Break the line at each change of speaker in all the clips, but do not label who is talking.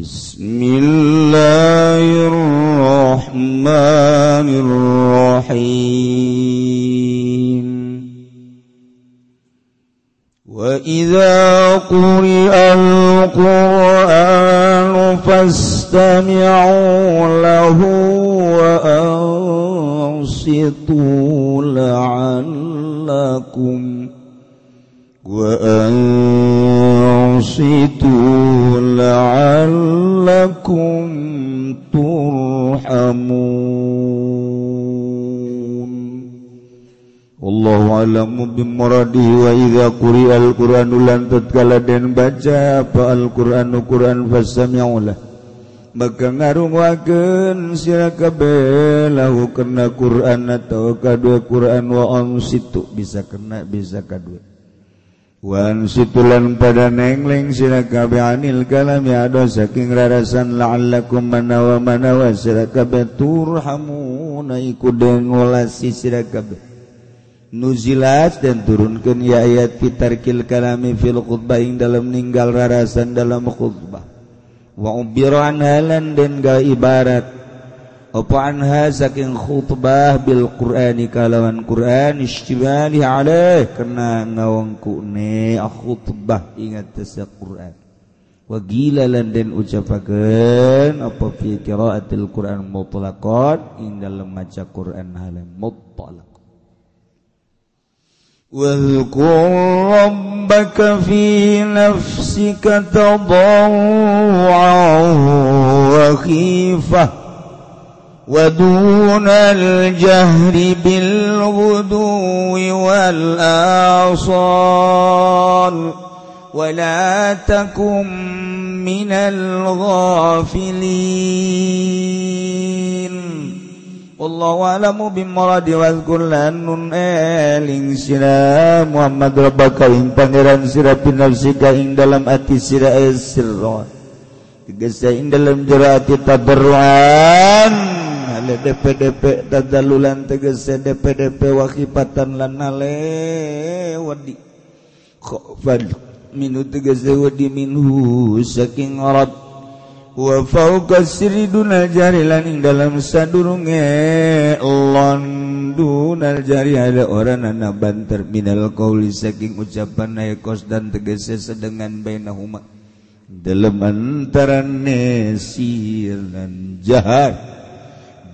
بسم الله الرحمن الرحيم. وإذا قرئ القرآن فاستمعوا له وأنصتوا لعلكم وأنصتوا وأنصتوا لعلكم ترحمون. والله أعلم بمراده وإذا قرئ القرآن لن تتكلا den baca Al-Quran Quran فاستمعوا له. Maka ngarungwaken sirakabeh lahu kena Quran atau kadua Quran wa onsitu bisa kena bisa kadua. Wan situlan pada nengleng sirakabe anil kalam ya do saking rarasan la'allakum manawa manawa sirakabe turhamuna iku dengolasi sirakabe nuzilat dan turunkan ya ayat fitarkil kalami fil khutbah ing dalam ninggal rarasan dalam khutbah. Wa ubiran halan dan ga ibarat. anha saking khutbah bil Qurani kalawan Quran istibali alaih kena ngawang kune khutbah ingat tasa Quran wa gila lan den ucapakeun apa fi qiraatil Quran mutlaqan ing dalam maca Quran halam mutlaq واذكر ربك في نفسك تضرعا وخيفه ودون الجهر بالغدو والآصال ولا تكن من الغافلين. والله أعلم بمراد وأذكر لأن آلين سنا محمد ربك إن تنيران سرى في نفسك إن دلم أتي سرى السر. إن دلم جرأتي تدرعان DPDP dadalulan tegese DPDP wakipatan lan nale wadi minu tegese wadi minhu saking arab. Wa fauqa siridunal jari laning dalam sadurunge londunal jari ada orang anak banter minal qauli saking ucapan naikos dan tegese sedengan bainahuma. Dalam antara nesir dan jahat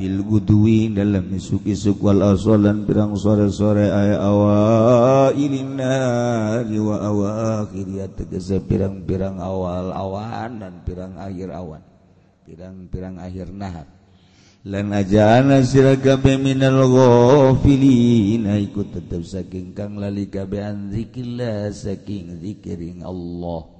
Bilguduwi dalam isuk-isuk wal asolan pirang sore-sore ay awa ilina wa awa kiriya tegese pirang-pirang awal awan dan pirang akhir awan. Pirang-pirang akhir nahar. Lan ajana sira kabe minal ghafilin. Ikut tetep saking kang lali kabe an zikrillah saking zikiring Allah.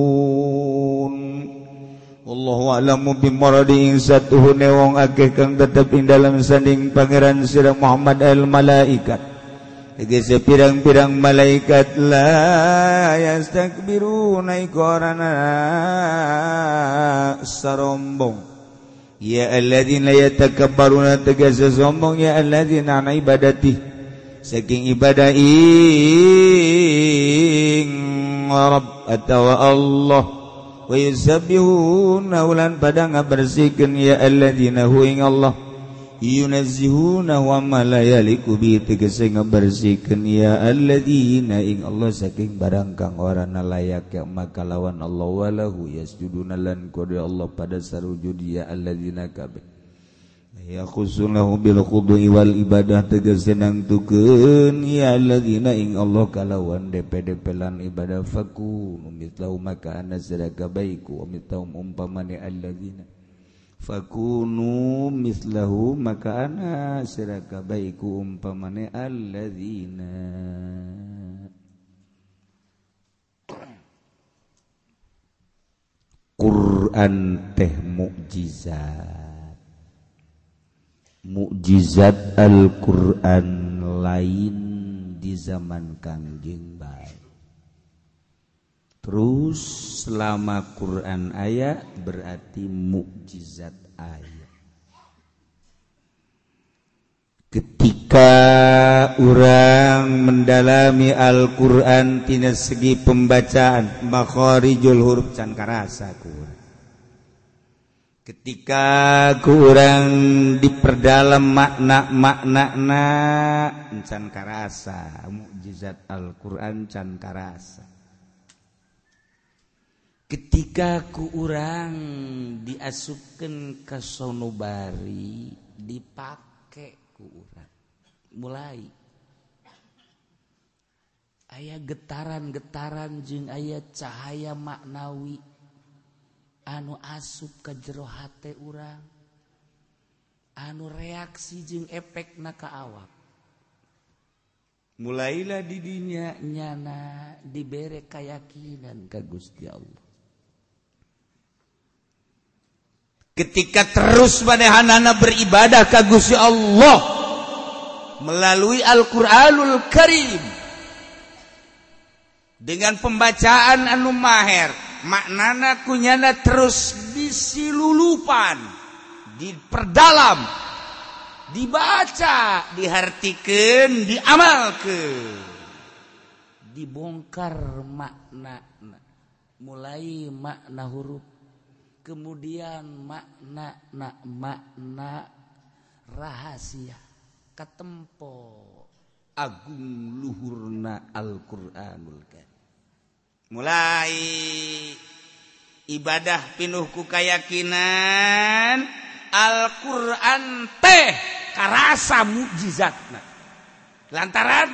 wallahu a'lamu bimuradi satuhune wong akeh kang tetep ing dalam sanding pangeran sirah Muhammad al malaikat Gese pirang-pirang malaikat la yastakbiruna ikorana sarombong. Ya alladzina yatakabbaruna tegese sombong ya alladzina ana ibadati. Saking ibadah ing Rabb atau Allah. walan pada nga bersihkan ya Allahdinaing Allah. Yunazihunamalaliku tegese nga bersihkan ya Allahdinaing Allah saking barang kang ora nalayak yang maka lawan Allah walahu yasjudunalan kode Allah pada sarujud ya Allahdina kabeh. yakhussunahu bil wal ibadah tegas senang tukeun ya alladzina ing Allah kalawan DPDP lan ibadah faku. Mitlau maka ana sadaka baiku umpa umpamane alladzina fakunu mislahu maka ana sadaka baiku umpamane alladzina. Quran teh mukjizat. Mukjizat Alquran lain di zaman Kangjeng baik terus selama Quran ayat berarti mukjizat ayat ketika orang mendalami Alquran tidak segi pembacaan makhorijul huruf can karasa ketika kurang diperdalam perdalam makna-maknana can karasa. Mukjizat Alquran can karasa. Ketika ku urang diasupkan ke sonobari dipakai ku urang. Mulai. Ayah getaran-getaran jeung ayat cahaya maknawi anu asup ke jerohati urang. anu reaksi jeung efek naka awak. Mulailah didinya nyana diberre keyakinan ke Gusti Allah. Ketika terus manehanana beribadah ke Gusti Allah melalui Alquranul Karim. Dengan pembacaan anu Maher maknana kunyana terus disilulupan. diperdalam dibaca dihartikan diamalkan. Dibongkar makna mulai makna huruf kemudian makna nak makna rahasia katempo. Agung luhurna Al-Qur'anul Karim. Mulai ibadah pinuhku keyakinan Alquran teh karasa mukjizatna lantaran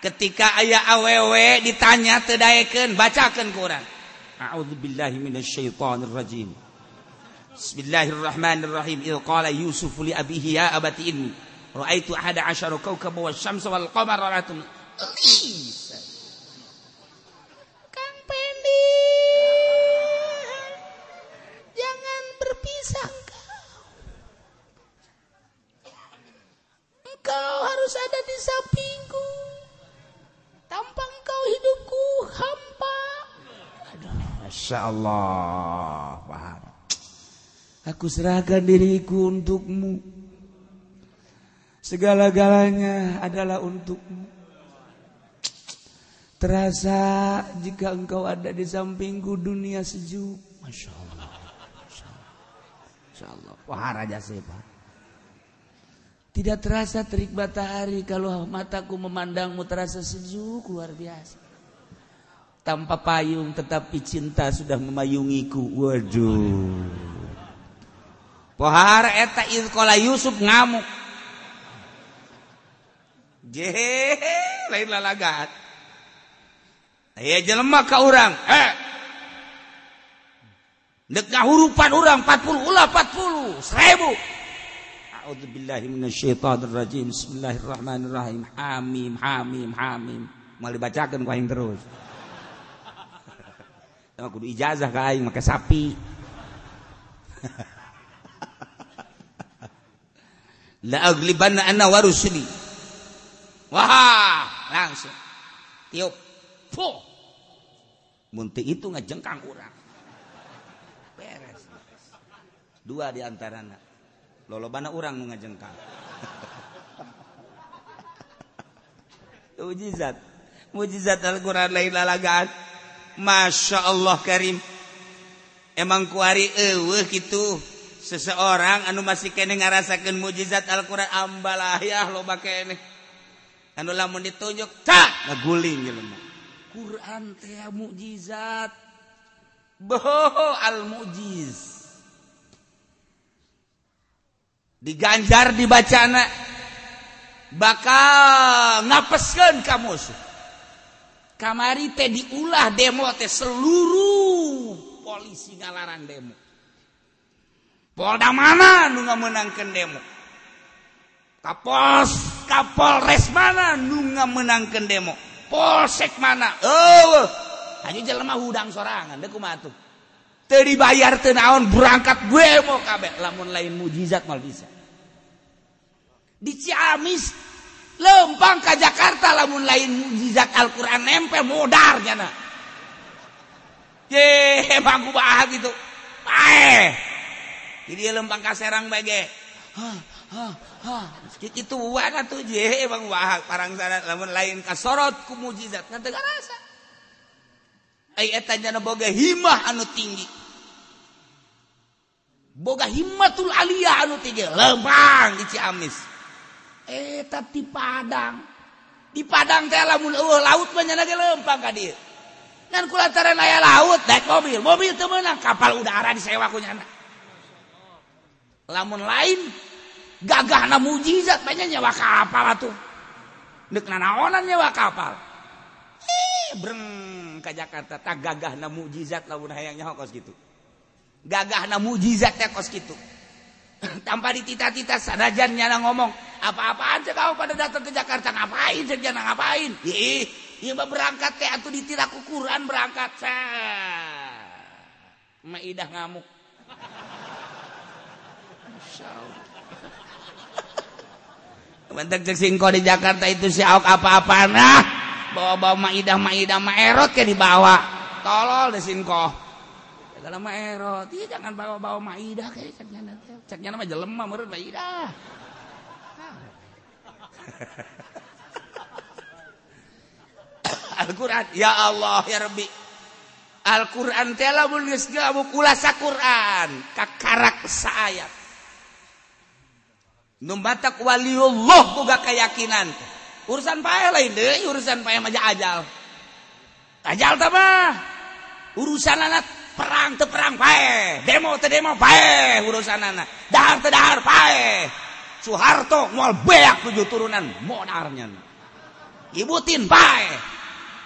ketika ayah awewe ditanya tedaikan bacakan Quran A'udzubillahi minasyaitonirrajim Bismillahirrahmanirrahim. Il qala Yusuf li abihi ya abati inni ra'aitu ahada asyara kawkaba wasyamsa wal qamara ra'atum Masya Allah. Paham Aku serahkan diriku untukmu. Segala-galanya adalah untukmu. Terasa jika engkau ada di sampingku dunia sejuk. Masya Allah. Masya Allah. Wah Raja Sepa Tidak terasa terik matahari Kalau mataku memandangmu terasa sejuk luar biasa tanpa payung tetapi cinta sudah memayungiku. Waduh. Pohara eta izkola Yusuf ngamuk. Jehe lain lalagat. Aya jelema ka urang. Eh Dek ngahurupan urang 40 ulah 40 seribu. A'udzubillahi minasyaitonir rajim Bismillahirrahmanirrahim. Hamim hamim hamim. Mal dibacakeun ku aing terus kudu ijazah ka aing make sapi. La aglibanna anna warusuli wah langsung. Tiup. Po munti itu ngajengkang urang. Beres. Dua di antarana. Lolobana urang nu ngajengkang. Mujizat. Mujizat Al-Quran lain lalagaan Masya Allah Karim. Emang kuari eueuh gitu seseorang anu masih kene ngarasakeun mujizat Al-Qur'an ambalah ya loba kene. Anu lamun ditunjuk tak ngaguling jelema Quran teh mukjizat boho al mujiz diganjar dibacana bakal ngapeskeun ka musuh kamari teh diulah demo teh seluruh polisi ngalaran demo. Polda mana nu ngamenangkeun demo? Kapos Kapolres mana nu ngamenangkeun demo? Polsek mana? Eueuh. Anjing jelema hudang sorangan deuk kumaha tuh? Teu dibayar teu naon berangkat gue mau kabeh. Lamun lain mujizat mal bisa. Di Ciamis lempang ke Jakarta lamun lain mujizat Al-Qur'an nempel modar jana. Ye, bangku bah gitu. eh Jadi lempang ka Serang bage. Ha, ha, ha. Kitu wana tuh je Bang Wahab parang sana lamun lain kasorot ku mujizat ngan teu rasa. Ai eta boga himah anu tinggi. Boga himmatul aliyah anu tinggi lempang di Ciamis. eh tapi Padang. Di Padang teh lamun uh, laut banyak lagi lempang ka dieu ngan kulantaran aya laut naik mobil. Mobil teu meunang kapal udara disewa ku nyana. Lamun lain gagahna mujizat banyak nyawa kapal atuh. Deuk nanaonan nyawa kapal. Eh breng ka Jakarta tak gagahna mujizat lamun hayang nyaho kos kitu. Gagahna mujizat teh kos kitu. Tanpa ditita-tita sanajan nyana ngomong apa-apaan cek kau pada datang ke Jakarta? Ngapain cek ngapain? Ih iya berangkat kayak atuh ditira kukuran berangkat sah. Maidah ngamuk. Bentar cek singko di Jakarta itu si auk apa-apa nah bawa-bawa Maidah Maidah Maerot ke dibawa. Tolol deh singko kalau mah erot, iya jangan bawa-bawa maidah kayak ceknya nanti. Ceknya nama mah menurut maidah. Al-Quran, ya Allah ya Rabbi. Al-Quran telah menulis gabu kulasa Quran, kakarak saayat. Numbatak waliullah buka keyakinan. Urusan payah lain deh, urusan payah maja ajal. Ajal mah urusan anak perang te perang pae demo te demo pae urusan anak dahar te dahar pae. Soeharto mual beak tujuh turunan modarnya. Ibutin pae.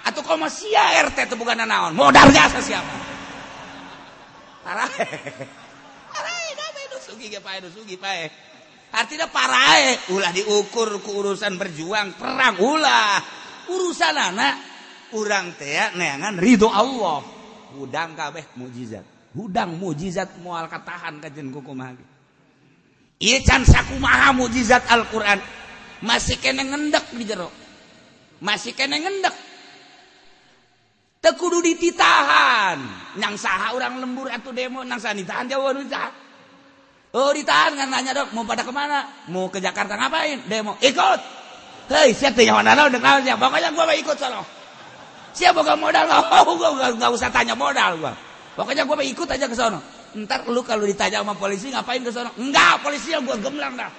Atau kau masih RT itu bukan naon modal jasa siapa? Parah parah itu sugi ge pae sugi pae. Artinya parah ulah diukur ke urusan berjuang perang ulah. Urusan anak urang teh neangan ridho Allah hudang kabeh mukjizat. Hudang mukjizat mual katahan kajen kuku mahagi iya can sakumaha mukjizat Al-Quran. Masih kena ngendek di jero. Masih kena ngendek. Tekudu dititahan. Nang saha orang lembur atau demo nang saha ditahan jauh ditahan. Oh ditahan kan nanya dok mau pada kemana? Mau ke Jakarta ngapain? Demo ikut. Hei siapa yang mana dok pokoknya gua ikut sono. Siapa boga modal. Oh, gua nggak usah tanya modal gua. Pokoknya gua ikut aja ke sana ntar lu kalau ditanya sama polisi ngapain ke sana enggak polisi yang gua gemlang dah.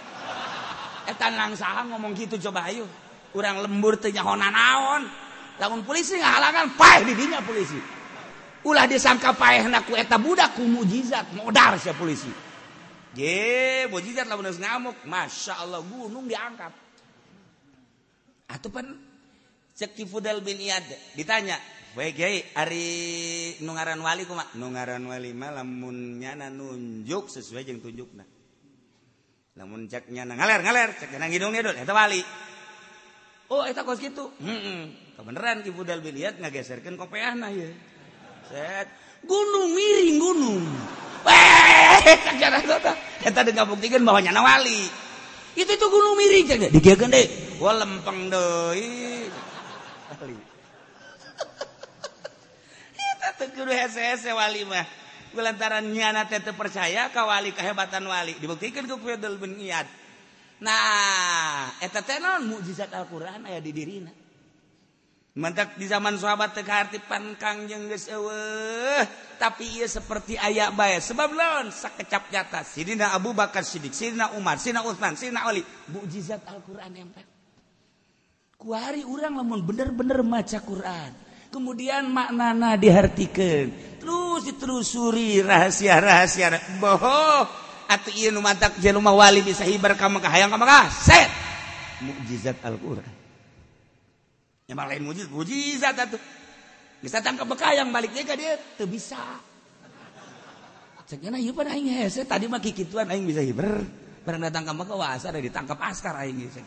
Etan langsaha ngomong gitu coba ayo. Kurang lembur teh nyahonan naon. Lamun polisi ngahalangan paeh di dinya polisi. Ulah disangka paeh ku eta budak ku mujizat modar sia polisi. Ye mujizat lamun ngamuk masya Allah gunung diangkat. Atau pan. cek Fudel bin Iyad ditanya Ari nugaran wali kuma nugaran wali mah lamun nyana nunjuk sesuai jeung tunjukna. Lamun cek nyana ngaler ngaler cek nyana ngidung nih eta wali. Oh eta kos gitu. Heeh. Mm Kebeneran Ki Fudel bin Iyad ngageserkeun kopeahna ye. Set gunung miring gunung. Weh, cek nyana eta. Eta dengan buktikan bahwa nyana wali. Itu itu gunung miring cek digegeun deui. Wah lempeng deui. wali mah. Lantaran nyana tete percaya kawali kehebatan wali. Dibuktikan ke Fidel bin Iyad. Nah eta teh naon? Mukjizat Al-Qur'an aya di dirina. Mantak di zaman sahabat teh kahartipan Kangjeng geus eueuh tapi ieu seperti aya bae. Sebab lawan sakecap nyata sidina Abu Bakar Siddiq sidina Umar sidina Utsman sidina Ali. Mukjizat Al-Qur'an yang kuari orang lamun bener-bener maca Qur'an. Kemudian maknana dihartikan. Terus ditelusuri rahasia-rahasia. Boh atau iya nu mantak jelema wali bisa hibar ka Mekah. Hayang ka Mekah. Set. Mukjizat Al-Qur'an. Emang lain mukjizat mukjizat atuh. Bisa tangkap Mekah yang balik ka dia teu bisa. Ceknya ieu pan aing hese tadi mah kikituan aing bisa hibar. Barang datang ke Mekah wah asa ditangkap askar aing geus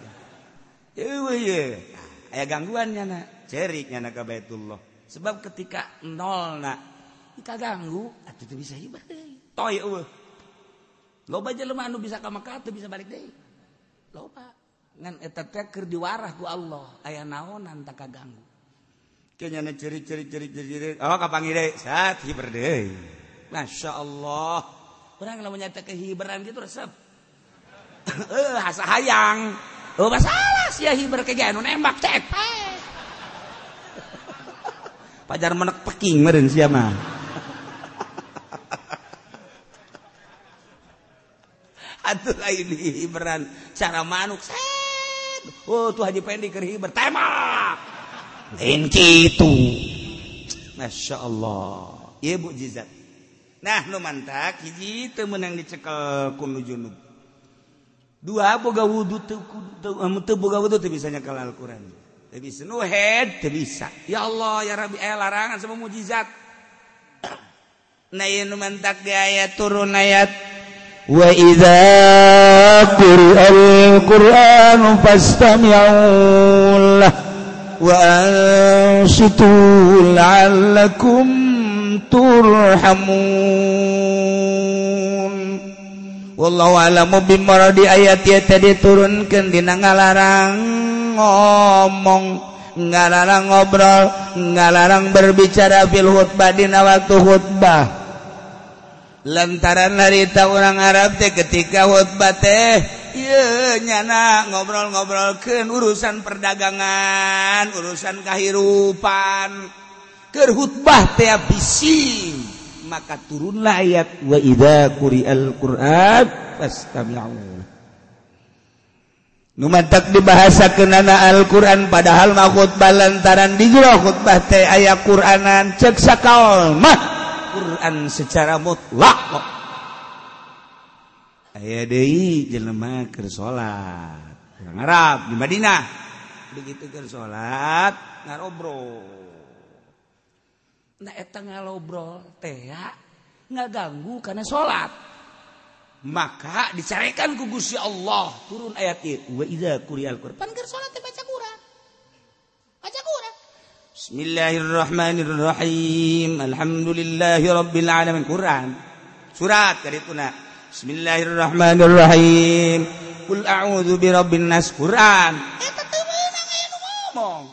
aya gangguannya nak cerik nyana ka Baitullah. Sebab ketika nolna kita ganggu atuh teu bisa hibah deui. Toy eueuh. Loba jelema anu bisa ka Mekah teu bisa balik deui. Loba
ngan eta teh keur diwarah ku Allah, aya naonan tak kaganggu.
Kenyana ciri-ciri ciri-ciri ciri. Oh kapangih deui. Sat hiber deui. Masya Allah.
Orang lamun nyata kehiberan gitu resep. Eh, asa hayang. Oh, masalah sia hiber kegiatan nembak cepet. pajar menek peking meureun sia mah. Atuh lain hiberan. Cara manuk set. Oh tuh haji pendi keur hiber tembak lain kitu. Masya Allah. Iya bu jizat. Nah nu mantak hiji teu meunang dicekel kunu junub Dua boga wudu teu eh, boga wudu teu bisa nyekel Al-Qur'an. bisa nu head bisa ya Allah ya Rabbi. Aya larangan sama mujizat. Nah ini mentak di ayat turun ayat.
Wa idza qira'al qur'anu fastami'u wa ansitu la'allakum turhamun. Wallahu a'lamu bimaradi ayat ya tadi turunkan dina ngalarang ngomong ngalarang ngobrol ngalarang berbicara fil khutbah dina waktu khutbah. Lantaran narita orang Arab teh ketika khutbah teh iya nyana ngobrol-ngobrolkan urusan perdagangan urusan kehidupan kerhutbah teh bising maka turunlah ayat wa idza quri'al qur'an fastami'u. numatak dibahasa kenana Alquran padahal makhutbah lantaran di khutbah teh aya Quranan cek sakal mah. Quran secara mutlak kok. Aya deui jelema keur salat. Urang Arab di Madinah. Begitu keur salat ngarobrol. Nah eta ngalobrol teh ya ngaganggu karena salat. maka dicarekan ku Gusti Allah. Turun ayat itu wa idza quri'al Qur'an keur salat baca Quran. Baca Quran. Bismillahirrahmanirrahim. Alhamdulillahirabbil alamin. Quran. Surat karituna Bismillahirrahmanirrahim. Kul a'udzu birabbin nas. Quran. Eh, Eta teu meunang aya ngomong.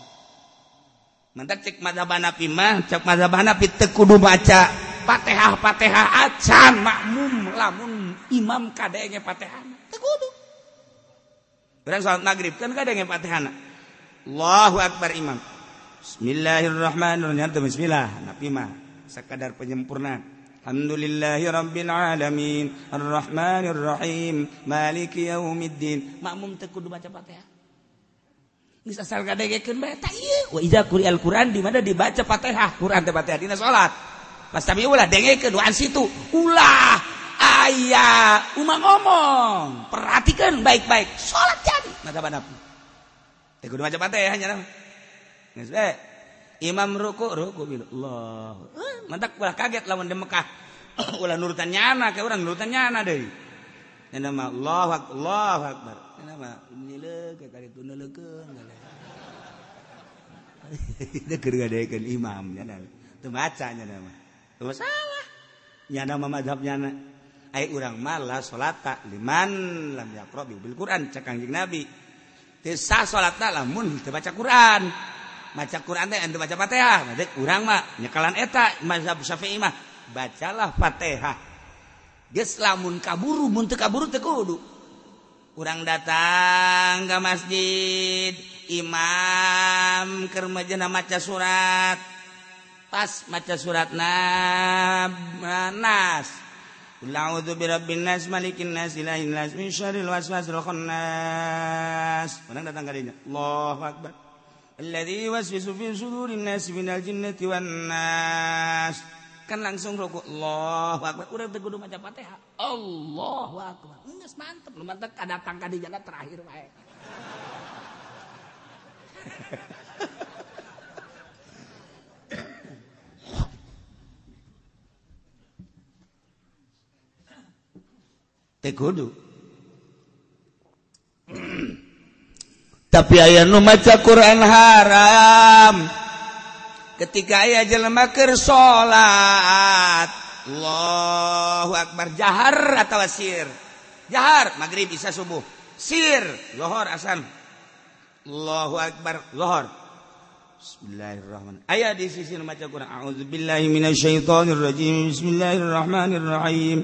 Mentak cek madzhab Hanafi mah, cek madzhab Hanafi teu kudu maca Fatihah acan makmum lamun imam kadangnya Fatihah. Tekudu Orang salat maghrib kan kadangnya Fatihah Allahu Akbar imam. Bismillahirrahmanirrahim. Bismillah? Nabi mah sekadar penyempurna. Alhamdulillahirabbil alamin. Arrahmanir maliki yaumiddin. Makmum teu kudu baca Fatihah. Geus asal gadegekeun bae tah ieu. Wa idza quri'al Qur'an di mana dibaca Fatihah? Quran teh Fatihah dina salat Mas tapi ulah dengarkan doa situ. Ulah ayah umang ngomong. Perhatikan baik-baik. Sholat jadi. Macam mana? Tegur dua macam teh hanya nama. Eh, imam ruku ruku bilu. Allah. Eh, Mantak ulah kaget lawan di Mekah. ulah nurutan nyana ke orang nurutan nyana deh. Yang nama Allah Akbar. Allah Akbar. Yang nama nilai ke kali tu nilai ke. Itu imam. Yang nama. Tu macamnya nama. salah. Nyana mamadzhabnyana ay urang malah salata liman lam yaqra bil Quran cek kanjeng Nabi. Teu sah salatna lamun teu baca Quran. Maca Quran teh anu baca Fatihah. Berarti urang mah nyekalan eta mazhab Syafi'i mah. Bacalah Fatihah. Geus lamun kaburu mun teu kaburu teu kudu. Urang datang ke masjid imam keur maca surat. Pas maca surat nas A'udzu birabbin nas malikin nas ilahin nas min syarril waswasil khannas. Menang datang kadinya. Allahu akbar. Alladzi waswisu fi sudurin nas minal jinnati wan nas. Kan langsung rukuk Allahu Akbar. Urang teu kudu maca Fatihah. Allahu Akbar. Geus mantep, lu mantep kadatang ka di jalan terakhir wae. kudu tapi aya nu maca Quran haram ketika aya jelemaker salat Allahu akbar jahar atau sir jahar maghrib bisa subuh sir lohor asan Allahu akbar lohor Bismillahirrahmanirrahim. Ayat di sisi maca Quran. A'udzubillahi minasyaitonirrajim. Bismillahirrahmanirrahim.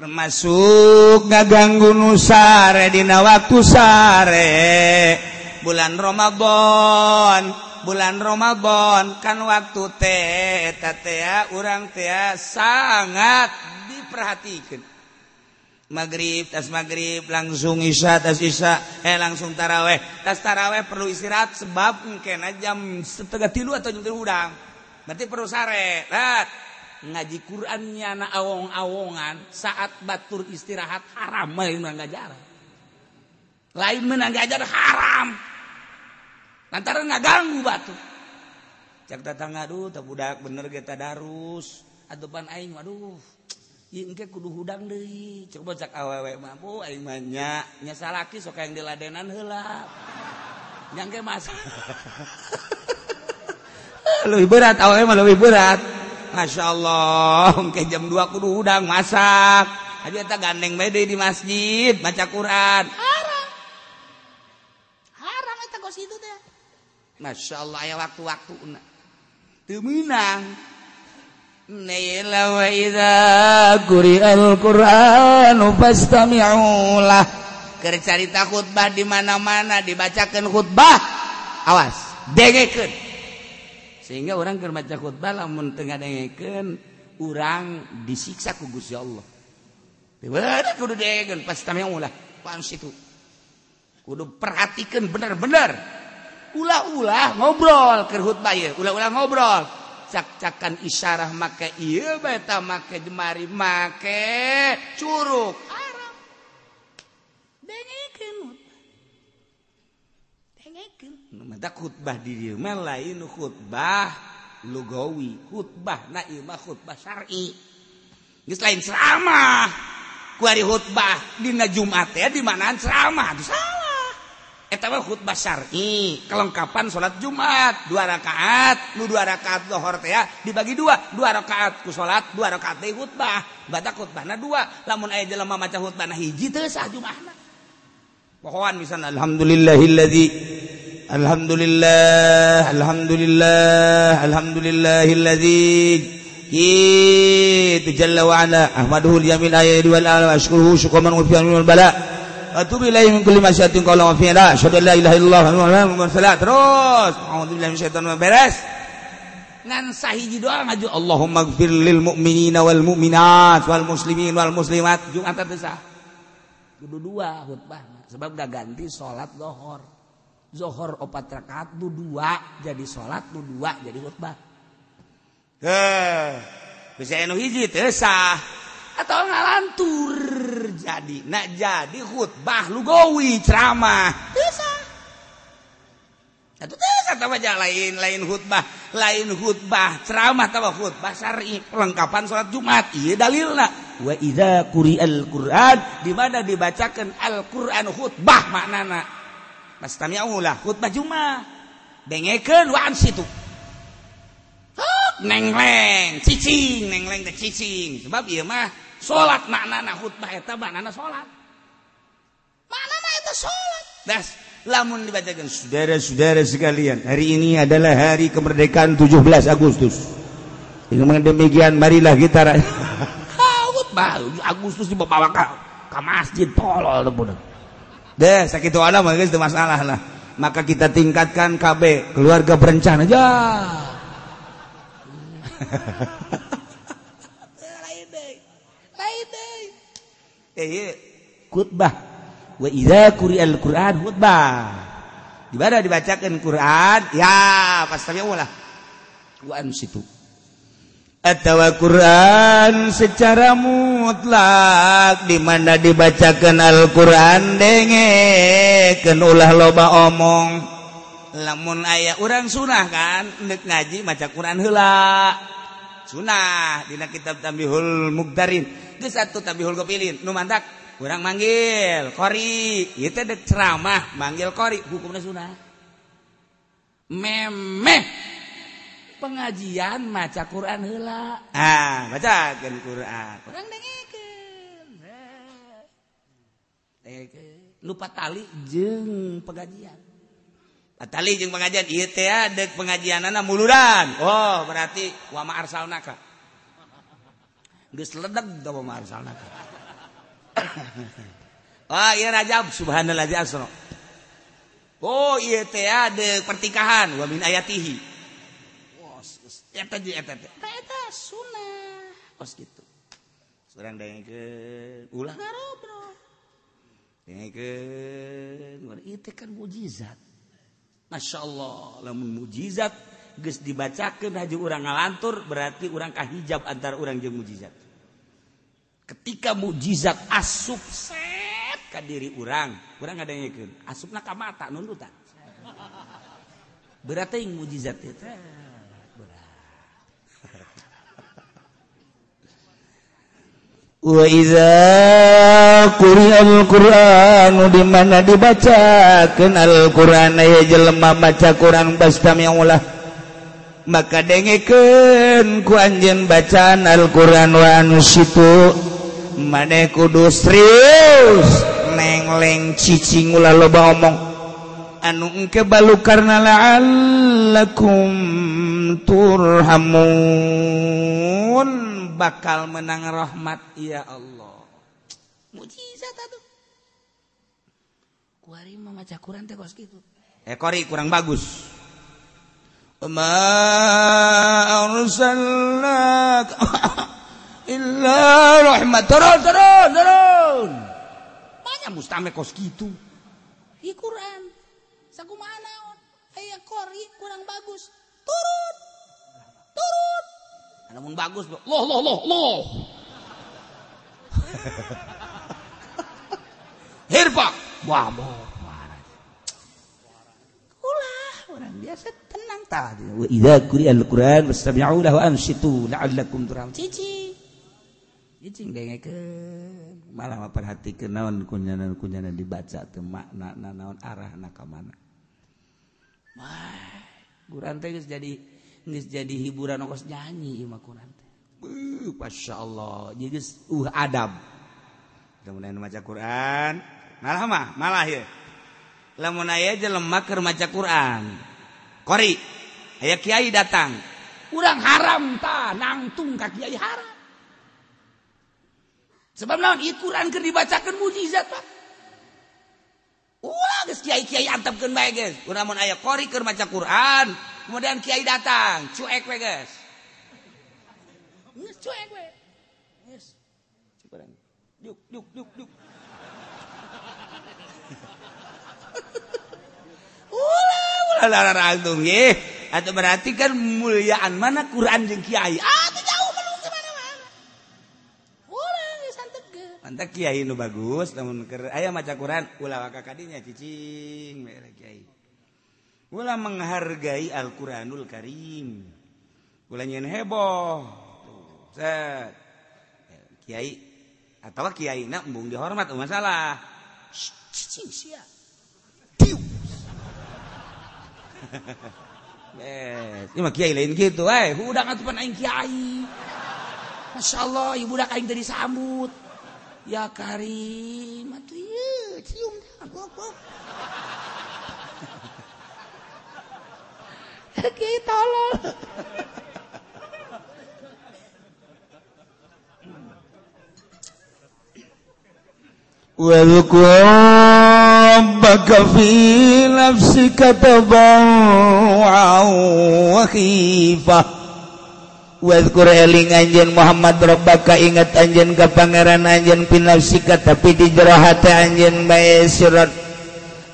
termasuk ngaganggu nusare dina waktu sare. Bulan Romadhon bulan Romadhon kan waktu teh urang tea sangat diperhatikan. Magrib tas magrib langsung Isya tas Isya. Eh langsung taraweh. Tas taraweh perlu istirahat sebab mungkin jam setengah tilu atau jam tilu udang. Berarti perlu sare lihat. ngaji Qurannya na awong-awongan saat batur istirahat haram lain mengajar lain mengajar haram. Lantaran ngaganggu batu cak datang aduh tak budak bener kita darus. Atau pan aing waduh Ingke kudu hudang deh coba cak awewe mampu aing manya nyasa laki sok yang diladenan heula. Nyangke mas lebih berat awewe mah lebih berat. Masya Allah ke jam 2 kudu udang masak aduh eta gandeng bede di masjid baca Quran haram haram eta kos itu teh Masya Allah ya waktu-waktu Temenang teu meunang Nila wa idza quri'al Qur'anu fastami'u lah. Keur carita khutbah di mana-mana dibacakeun khutbah. Awas, dengekeun. sehingga orang ke maca khutbah lamun tengah dengekeun urang disiksa ku Gusti Allah. Tiwada kudu dengekeun pas tamiang ulah pan situ. Kudu perhatikan bener-bener. Ulah-ulah ngobrol ke khutbah ieu, ulah-ulah ngobrol. Cak-cakan isyarah make ieu beta make jemari make curug. Arab. Dengekeun. Dengekeun. khutbah di lain khutbah lugawi. Khutbah naimah khutbah syari. Gis lain ceramah. Kuari khutbah dina Jumat ya di mana ceramah? Itu salah. Eta mah khutbah syari. Kelengkapan salat Jumat. Dua rakaat. Nu dua rakaat zuhur teh ya dibagi dua. Dua rakaat ku salat dua rakaat teh khutbah. Bata khutbahna dua. Lamun aya jelema maca khutbahna hiji teh sah Jumatna pohon misalnya alhamdulillahilladzi الحمد لله الحمد لله الحمد لله الذي جيت جل وعلا أحمده اليمين الآيات والآل وأشكره شكرا من وفيا من البلاء أتوب إليه من كل ما شئت قولا وفعلا أشهد أن لا إله إلا الله محمد رسول الله terus. أعوذ بالله من الشيطان beres. Ngan sahiji doa ngaju Allahumma gfir lil mu'minina wal mu'minat wal muslimin wal muslimat. Jumat atau sah? Kudu dua khutbah. Sebab gak ganti salat zuhur zohor opat rakaat nu dua jadi sholat nu dua jadi khutbah. Heh bisa enu hiji tesah atau ngalantur. Jadi nak jadi khutbah lugowi ceramah. Bisa. itu tesa tahu aja lain lain khutbah lain khutbah ceramah tahu khutbah syari. Perlengkapan sholat jumat iya dalilna. Wa idza quri'al qur'an di mana dibacakan al-qur'an khutbah maknana. Pastamiaulah khutbah Jumat. Dengekeun waan situ. Nengleng, cicing, nengleng teh cicing. Sebab ieu mah salat maknana khutbah eta maknana salat. Maknana eta salat. Das lamun dibacakan saudara-saudara sekalian, hari ini adalah hari kemerdekaan 17 Agustus. Dengan demikian marilah kita khutbah Agustus dibawa ke, ke masjid tolol tuh deh sakit ada mah itu masalah lah. Maka kita tingkatkan KB keluarga berencana aja. Eh iya. khutbah. Wa idza quri'al qur'an khutbah. Di mana dibacakan Quran? Ya pasti ulah. Wa situ Atawa Quran secara mutlak dimana dibacakan Alquran denge ke ulah loba omong.
Lamun ayah orang sunnah kan nek ngaji maca Quran hela sunnah dina kitab Tabihul Mukdarin itu satu Tabihul kepilin nu mantak kurang manggil kori itu dek ceramah manggil kori hukumnya sunnah memeh. Pengajian maca Quran hela
ah baca kan Quran
kurang lupa tali jeng pengajian. Ah, tali jeng pengajian. Iya teh ada pengajian anak muluran. Oh berarti wa ma arsalnaka. Geus ledeg da wa ma arsalnaka. Oh iya rajab subhanallah asra oh iya teh ada pertikahan. Wa min ayatihi serang ke ulah. Kan mukjizat Masya Allah lamun mukjizat guys dibacakan haji orang ngalantur berarti orangkah hijab antara orang je mukjizat ketika mukjizat asup set diri orang kurang ada asup ka mata nundutan. Berarti mukjizat itu
Waiza Quran Quran dimana dibaca kenal Quran jelema baca Quran bastam yang ulah. Maka dengeken ku anjen bacaan Al-Quran wa anu situ. Maneh kudu serius nengleng cicing ulah loba omong. Anu engke balu karena la'allakum turhamun. Bakal menang rahmat ya Allah. Mujizat atuh. Kuari maca Quran teh kos gitu eh kori kurang bagus. Ma arsalnak illa rahmat. Turun turun turun. Banyak mustame kos gitu i Quran. Sakumaha naon aya kori kurang bagus. Turun. Turun namun bagus loh loh loh loh. Hirpa wah ulah orang biasa tenang tadi. Wa idza quri'a al-quran fastami'u lahu wa ansitu la'allakum turhamun. Cici. Cicing dengekeun malah perhatikeun naon kunyana-kunyana dibaca teu makna naon arah ka mana. Wah Quran teh jadi jadi hiburan kos nyanyi Masya Allah. Jadi uh, adab. Kemudian maca Quran. Malah mah malah ya lamun aya jelema keur maca Quran. Kori aya kiai datang. Kurang haram ta nangtung ka kiai haram. Sebab lawan ieu Quran keur dibacakeun mujizat pak. Ulah geus kiai-kiai antepkeun bae geus. Lamun aya kori keur maca Quran. Kemudian kiai datang cuek we guys. Cuek we yes. Yuk yuk yuk yuk ulah ulah ulah rantung ye atau berarti kan muliaan mana? Quran jeung kiai. Ah itu jauh belum ke mana mana ulah santet ge mantap kiai nu bagus. Namun keur aya maca Quran. Ulah waka kadinya cicing mere kiai Ulah menghargai Al-Quranul Karim. Ulah nyen heboh. Set. Kiai. Atau kiai nak embung dihormat. Oh, masalah. Cicing sia. Bes. Ini mah kiai lain gitu. Eh, udah ngatupan aing kiai. Masya Allah, ibu udah aing tadi sambut. Ya Karim, atuh iya, cium dah. kita tolol واذكر ربك في نفسك تضرعا وخيفة واذكر eling anjeun Muhammad Rabbaka ingat anjeun ka pangeran anjeun fi nafsika tapi di jero hati anjeun bae sirat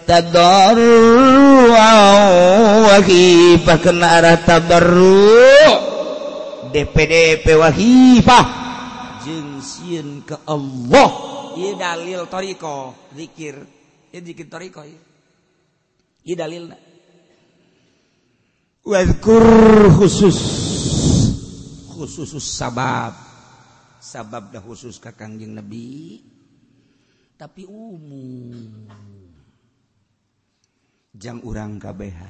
tadarru wahifah kena arah tabarru DPDP wahifah jeung ke Allah. Ieu dalil toriko, zikir. Ieu zikir toriko dalil wadkur khusus. Khusus sabab. Sabab dah khusus ke kangjeng nabi. Tapi umum. jam urang KBH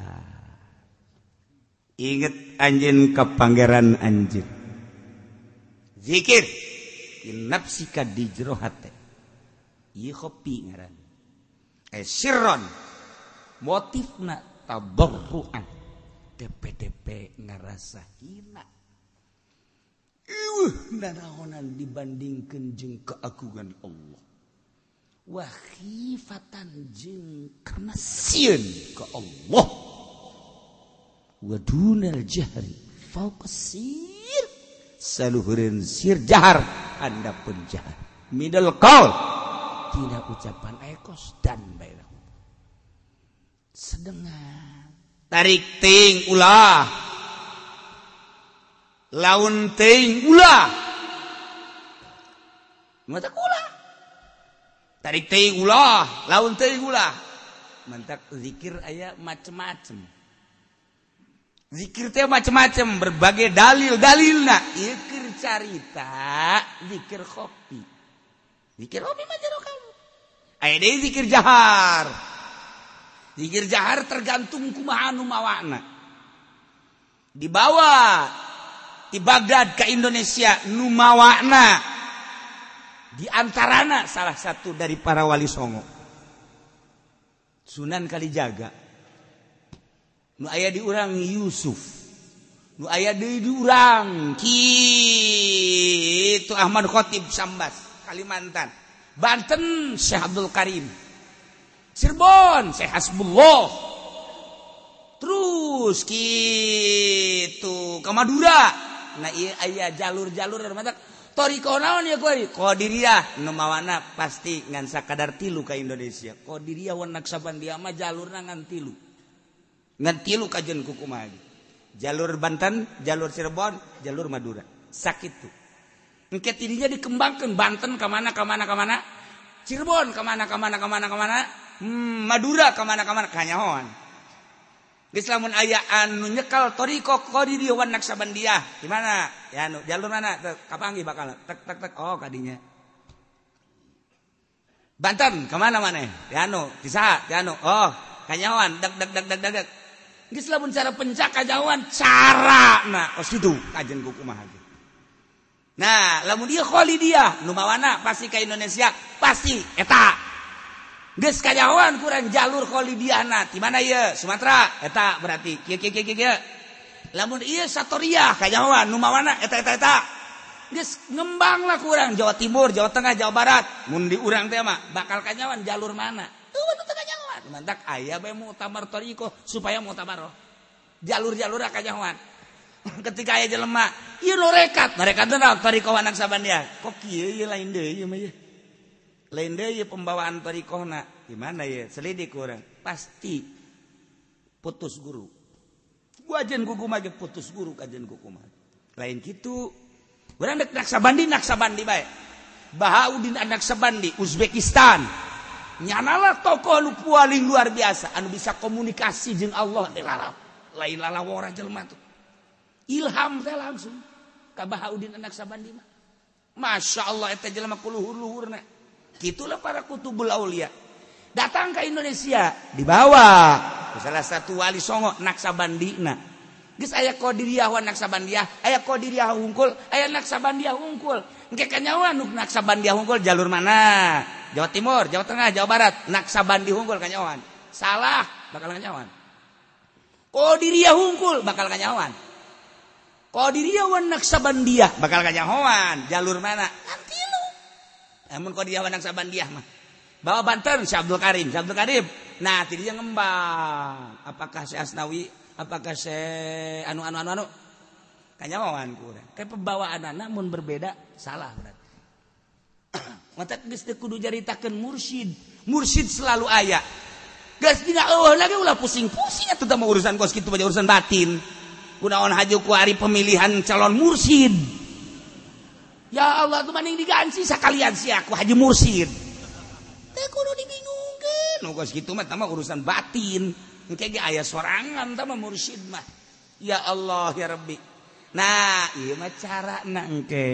inget anjing ke Pangeran anjing dzikir nafsika di jero hati motif kopi ngaran. Eh, tabarruan. DPDP ngerasa hina Iwah nanaonan dibandingkan jeung keagungan Allah. Wahifatan karena si ke Allah. Wajahri seluruhin sirjahar Anda penjahat middle call tidak ucapan ekos dan baik sedengan tarik ting ulah laun ting ulah. Mata ulah tarik teh ulah laun teh ulah mantak zikir aya macem-macem. Zikir teh macem-macem berbagai dalil dalilna zikir carita zikir kopi zikir kopi mah jero kamu. Aya deui zikir jahar. Zikir jahar tergantung kumaha anu mawana dibawa di Baghdad ke Indonesia nu mawana Numawana diantarana salah satu dari para wali Songo. Sunan Kalijaga. Nu aya diurang Yusuf. Nu aya di ki itu Ahmad Khotib Sambas Kalimantan. Banten Syekh Abdul Karim. Cirebon Syekh Hasbullah. Terus gitu ke Madura. Nah iya ayah jalur-jalur dari mata torikonaon ya kuari qadiriyah. Nu pasti ngan sakadar tilu ka Indonesia. Qadiriyah wan naksabandia mah jalurna ngan tilu. Ngan tilu kajen ku jalur Banten jalur Cirebon jalur Madura. Sakit tuh engke tidinya dikembangkan Banten kemana kemana kemana Cirebon kemana kemana kemana kemana hmm, Madura kemana kemana kanyahoan. Islamun aya anu nyekal toriko kodi dia naksabandiah, di Gimana? Ya anu jalur mana? Kapangi bakal tek tek tek. Oh kadinya. Banten kemana mana? Ya di saha Ya anu oh kanyawan deg deg deg deg deg. Geus lamun cara pencak kajawan cara nah oh situ kajen ku kumaha Nah, lamun dia kholi dia nu mawana pasti ke Indonesia pasti eta Geus kajawan kurang jalur Kholidiana di mana ya Sumatera eta berarti kieu kieu kieu kieu. Lamun ieu Satoria kajawan nu mawana eta eta eta. Geus ngembanglah kurang Jawa Timur, Jawa Tengah, Jawa Barat. Mun di urang teh mah bakal kajawan jalur mana? Tuh teu kajawan. Mantak aya bae mutamar tariqoh supaya mutabaroh Jalur-jalur kajawan. Ketika aya jelema, ieu nu rekat, mereka teh tarikoh anak saban dia. Kok kieu ieu lain deui ieu mah lain pembawaan tarikohna gimana ya selidik kurang pasti putus guru. Wajen gugu mage putus guru kajen gugu mage lain gitu orang dek naksabandi naksabandi baik Bahaudin Naksabandi Uzbekistan. Nyanalah tokoh nu paling luar biasa. Anu bisa komunikasi jeung Allah di lalap lain lalawora jelma tuh. Ilham teh langsung. Ka Bahaudin Naksabandi mah. Masya Allah eta jelma kuluhur luhurna gitulah para kutubul aulia. Datang ke Indonesia dibawa. Salah satu wali songo naksabandina geus aya qadiriyah wa naksabandiyah aya qadiriyah hungkul aya naksabandiyah hungkul. Engke kanyawa nu naksabandiyah hungkul jalur mana? Jawa Timur Jawa Tengah Jawa Barat. Naksabandi hungkul kanyawan. Salah bakal kanyawan. Qadiriyah hungkul bakal kanyawan. Dia bakal kanyahoan jalur mana namun kau dia wanang saban dia mah. Bawa banten si Abdul Karim. Si Abdul Karim. Nah tadi dia ngembang. Apakah si Asnawi? Apakah si anu anu anu anu? Kanyawan kurang kayak pembawaan anak namun berbeda. Salah berarti. Mata geus kudu jaritakeun mursyid. Mursyid selalu aya. Gas dina eueuh lagi ulah pusing-pusing atuh urusan kos kitu urusan batin. Kunaon haju ku ari pemilihan calon mursyid. ya Allah tuh maning diganti sekalian sih aku Haji Mursid teh kudu dibingungkeun. Nu geus kitu mah mah urusan batin. Engke ge aya sorangan tah mah mursid mah. Ya Allah ya Rabbi. Nah ieu mah carana engke.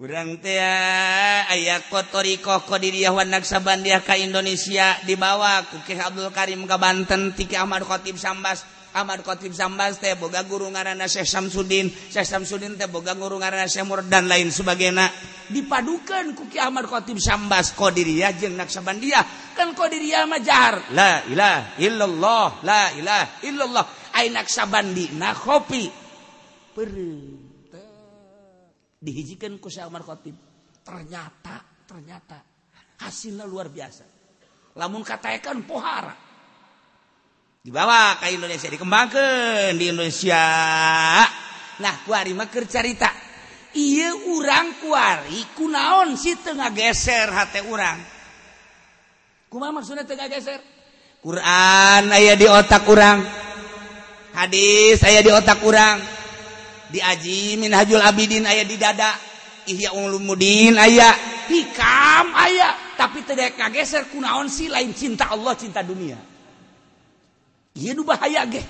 Urang teh aya kotorikoh kodiriah wan naksabandiah ka Indonesia dibawa ku Kyai Abdul Karim ka Banten ti Ahmad Khatib Sambas. Ahmad Khotib Sambas teh boga guru ngaranna Syekh Samsudin, Syekh Samsudin teh boga guru ngaranna Syekh Mur dan lain sebagainya. Dipadukan ku Ki Ahmad Khotib Sambas Qadiriyah jeung Naksabandiyah. Kan Qadiriyah mah jahar. La ilaha illallah, la ilaha illallah. Ai Naksabandina kopi. Peureung. Dihijikeun ku Syekh Ahmad Khotib. Ternyata, ternyata hasilnya luar biasa. Lamun katakan pohara. dibawa ke Indonesia dikembangkan di Indonesia. Nah kuari mah cerita iya urang kuari kunaon sih tengah geser hati urang. Kumaha maksudnya tengah geser? Quran ayah di otak urang. Hadis ayah di otak urang. Diaji minhajul abidin ayah di dada. Ihya ulumuddin ayah hikam ayah tapi tidak kageser kunaon sih lain cinta Allah cinta dunia? bahaya ge.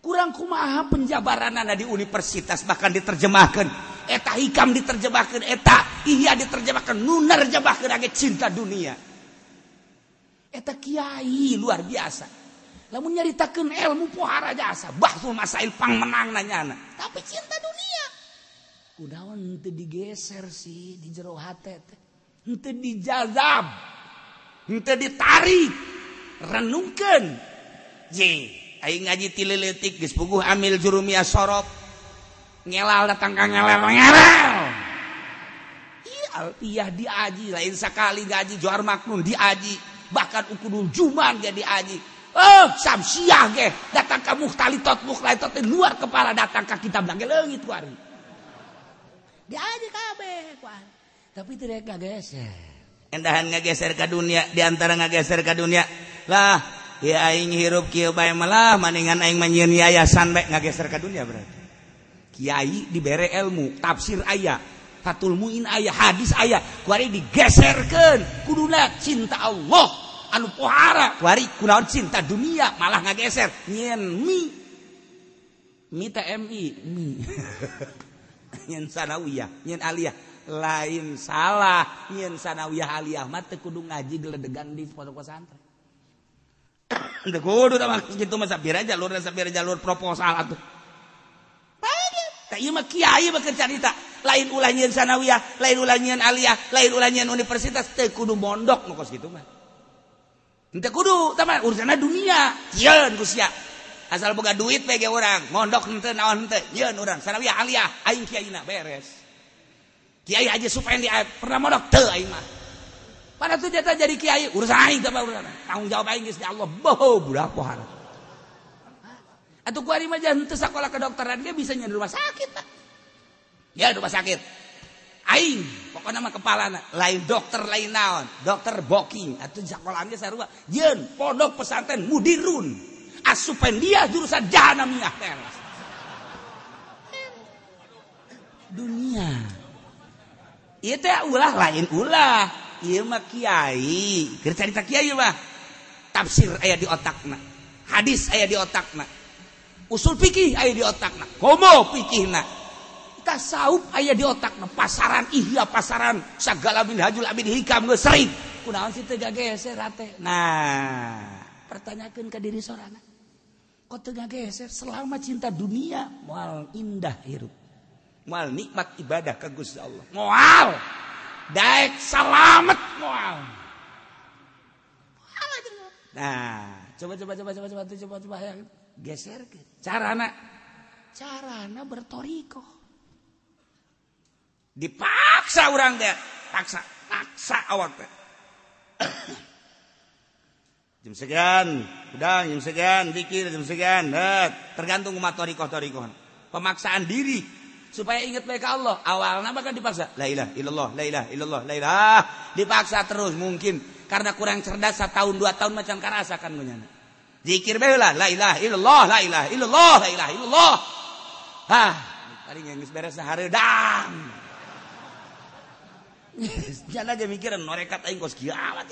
kurang kumaha penjabaran anak di universitas bahkan diterjemahkan eta hikam diterjemahkan eta iya diterjemahkan nunar jemahkan age cinta dunia. Eta kiai luar biasa. Lamun nyaritakan ilmu pohara jasa Bahsul masail pang menang nanya anak tapi cinta dunia. Kudawan ente digeser sih di jero hati henteu dijazab henteu ditarik. Aing ngaji tileletik geus puguh amil jurumiyah sorop ngelal datang ka ngelal ngelal iya alpiyah diaji lain sekali gaji johar maknun diaji bahkan ukudul juman jadi aji Oh samsiah ge datang kamu talitot muktalitot luar kepala datang ke kitab lagi leungit kuari. Dia aja kabeh kuari. Tapi tidak ngageser. Endahan ngageser ke dunia di antara ngageser ke dunia. lah ya aing hirup kieu bae malah maningan aing manjieun yayasan bae ngageser ka dunya berarti. Kiai dibere ilmu, tafsir aya, fatul muin aya, hadis aya, kuari digeserkeun kuduna cinta Allah anu pohara, kuari kunaon cinta dunia malah ngageser nyen mi. Mi ta MI, mi. nyen sanawiyah, nyen aliyah lain salah nyen sanawiyah aliyah mah teu kudu ngaji geledegan di pondok pesantren. Kudu mah gitu mah sapira jalur sapira jalur proposal atuh. Tak ieu mah kiai bakeun carita. Lain ulah nyian sanawiyah, lain ulah nyian aliyah, lain ulah nyian universitas teu kudu mondok nu kos kitu mah. Henteu kudu tamah urusanna dunia. yeun kusia. Asal boga duit pege orang, mondok henteu naon henteu, yeun urang sanawiyah aliyah aing kiaina beres. Kiai aja supaya dia pernah mondok teu aing mah. Pada tuh jatah jadi kiai urusan aing teh urusan. Tanggung jawab aing geus Allah. Boh budak pohara atuh kuari mah jangan teu sakola kedokteran ge bisa nyen rumah sakit ya rumah sakit. Aing pokoknya nama kepala lain dokter lain naon. Dokter booking atau sekolahnya sarua. Jen pondok pesantren mudirun. Asupan dia jurusan jahanamiah teras dunia. Itu ya ulah lain ulah Kyai cerita Kyai tafsir aya di otakna. Hadis aya di otakna. Usul pikih aya di otakna. Komo pikih tasawuf aya di otak pasaran ihya pasaran. Segala bin hajul abid hikam geus sering kunaon sih teu geser ate nah. Pertanyakeun ka diri sorana kok teu geser selama cinta dunia moal indah hirup. Moal nikmat ibadah ka Gusti Allah. Moal daek selamat. Moal nah coba coba coba coba coba coba coba yang geser ke carana. Carana bertoriko. Dipaksa orang dia paksa paksa awak teh. Jam sekian udah jam sekian dikir jam sekian. Nah, tergantung umat torikoh torikoh pemaksaan diri supaya ingat mereka Allah. Awalnya bahkan dipaksa la ilah illallah la ilah illallah la ilah dipaksa terus mungkin. Karena kurang cerdas satu tahun dua tahun macam karasakan menyana dzikir bela la ilaha illallah la ilaha illallah la ilaha illallah. Ah tadi geus beres sahareudang jangan aja mikiran norekat aing kos kiamat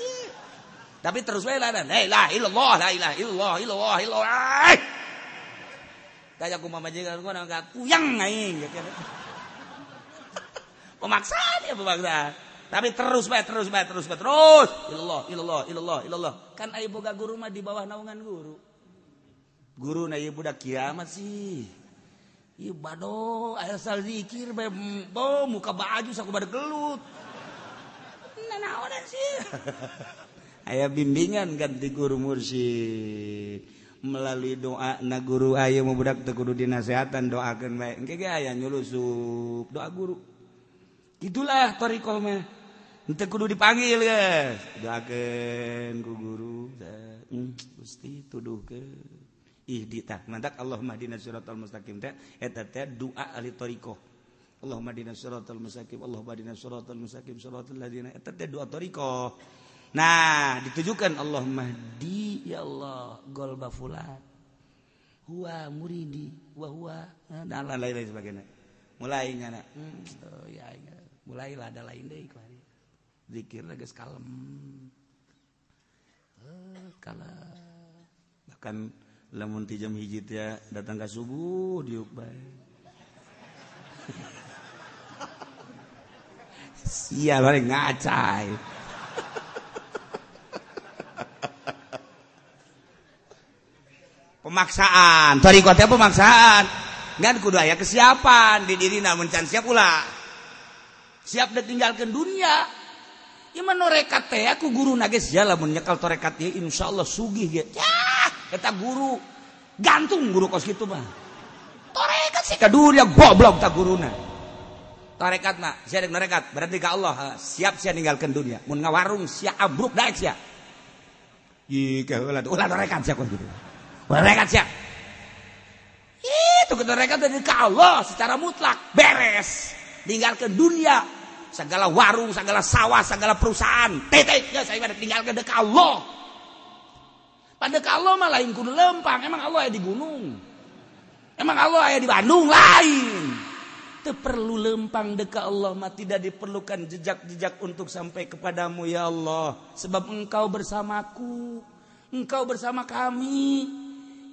tapi terus we lah la ilaha illallah la ilaha illallah illallah illallah kayak aku mama majikan gua nang kuyang aing ya pemaksaan ya pemaksaan. Tapi terus bae terus bae terus bae terus. Ilallah ilallah ilallah ilallah kan ayo boga guru mah di bawah naungan guru. Guru na ieu budak kiamat sih. Ieu bado asal zikir bae bo muka baju saku bade gelut. Nah naonan sih aya bimbingan ganti guru mursyid melalui doa na guru ayo membudak tegudu dinasehatan doakan baik engke ge aya nyulusup doa guru. Itulah toriko mah. Teu kudu dipanggil geus doakeun ku guru hmm, Gusti ke ih ditak mantak Allahumma dina siratal mustaqim teh eta teh doa ahli tariqah Allahumma dina siratal mustaqim Allahumma dina siratal mustaqim siratal ladzina eta teh doa tariqah nah ditujukan Allah mahdi ya Allah golba fulan. Huwa muridi wa huwa dan lain-lain sebagainya. Mulai nyana hmm, oh, ya, ya. mulailah ada lain deh dzikir guys kalem eh, kalau bahkan lemun jam hijit ya datang ke subuh diuk baik Iya balik ngacai. pemaksaan. Kota pemaksaan. Kan kudu aya kesiapan. Di diri namun can siap pula. Siap ditinggalkan dunia. Iman norekat teh aku guru nages ya lamun nyekal torekat ieu insyaallah sugih ge yah eta guru. Gantung guru kos kitu mah. Torekat sih ka dunia goblok ta guruna torekat mah sia norekat berarti ka Allah siap sia ninggalkeun dunia. Mun ngawarung sia abruk daek sia. Ih, keulah ulah torekat sia kos kitu. Ya itu kita Allah secara mutlak. Beres. Meninggalkan dunia. Segala warung segala sawah segala perusahaan. Tetek ya saya pada tinggal ke Allah pada Allah mah lain kudu lempang. Emang Allah ya di gunung? Emang Allah ya di Bandung? Lain. Itu perlu lempang dekat Allah mah tidak diperlukan jejak-jejak untuk sampai kepadamu ya Allah. Sebab engkau bersamaku. Engkau bersama kami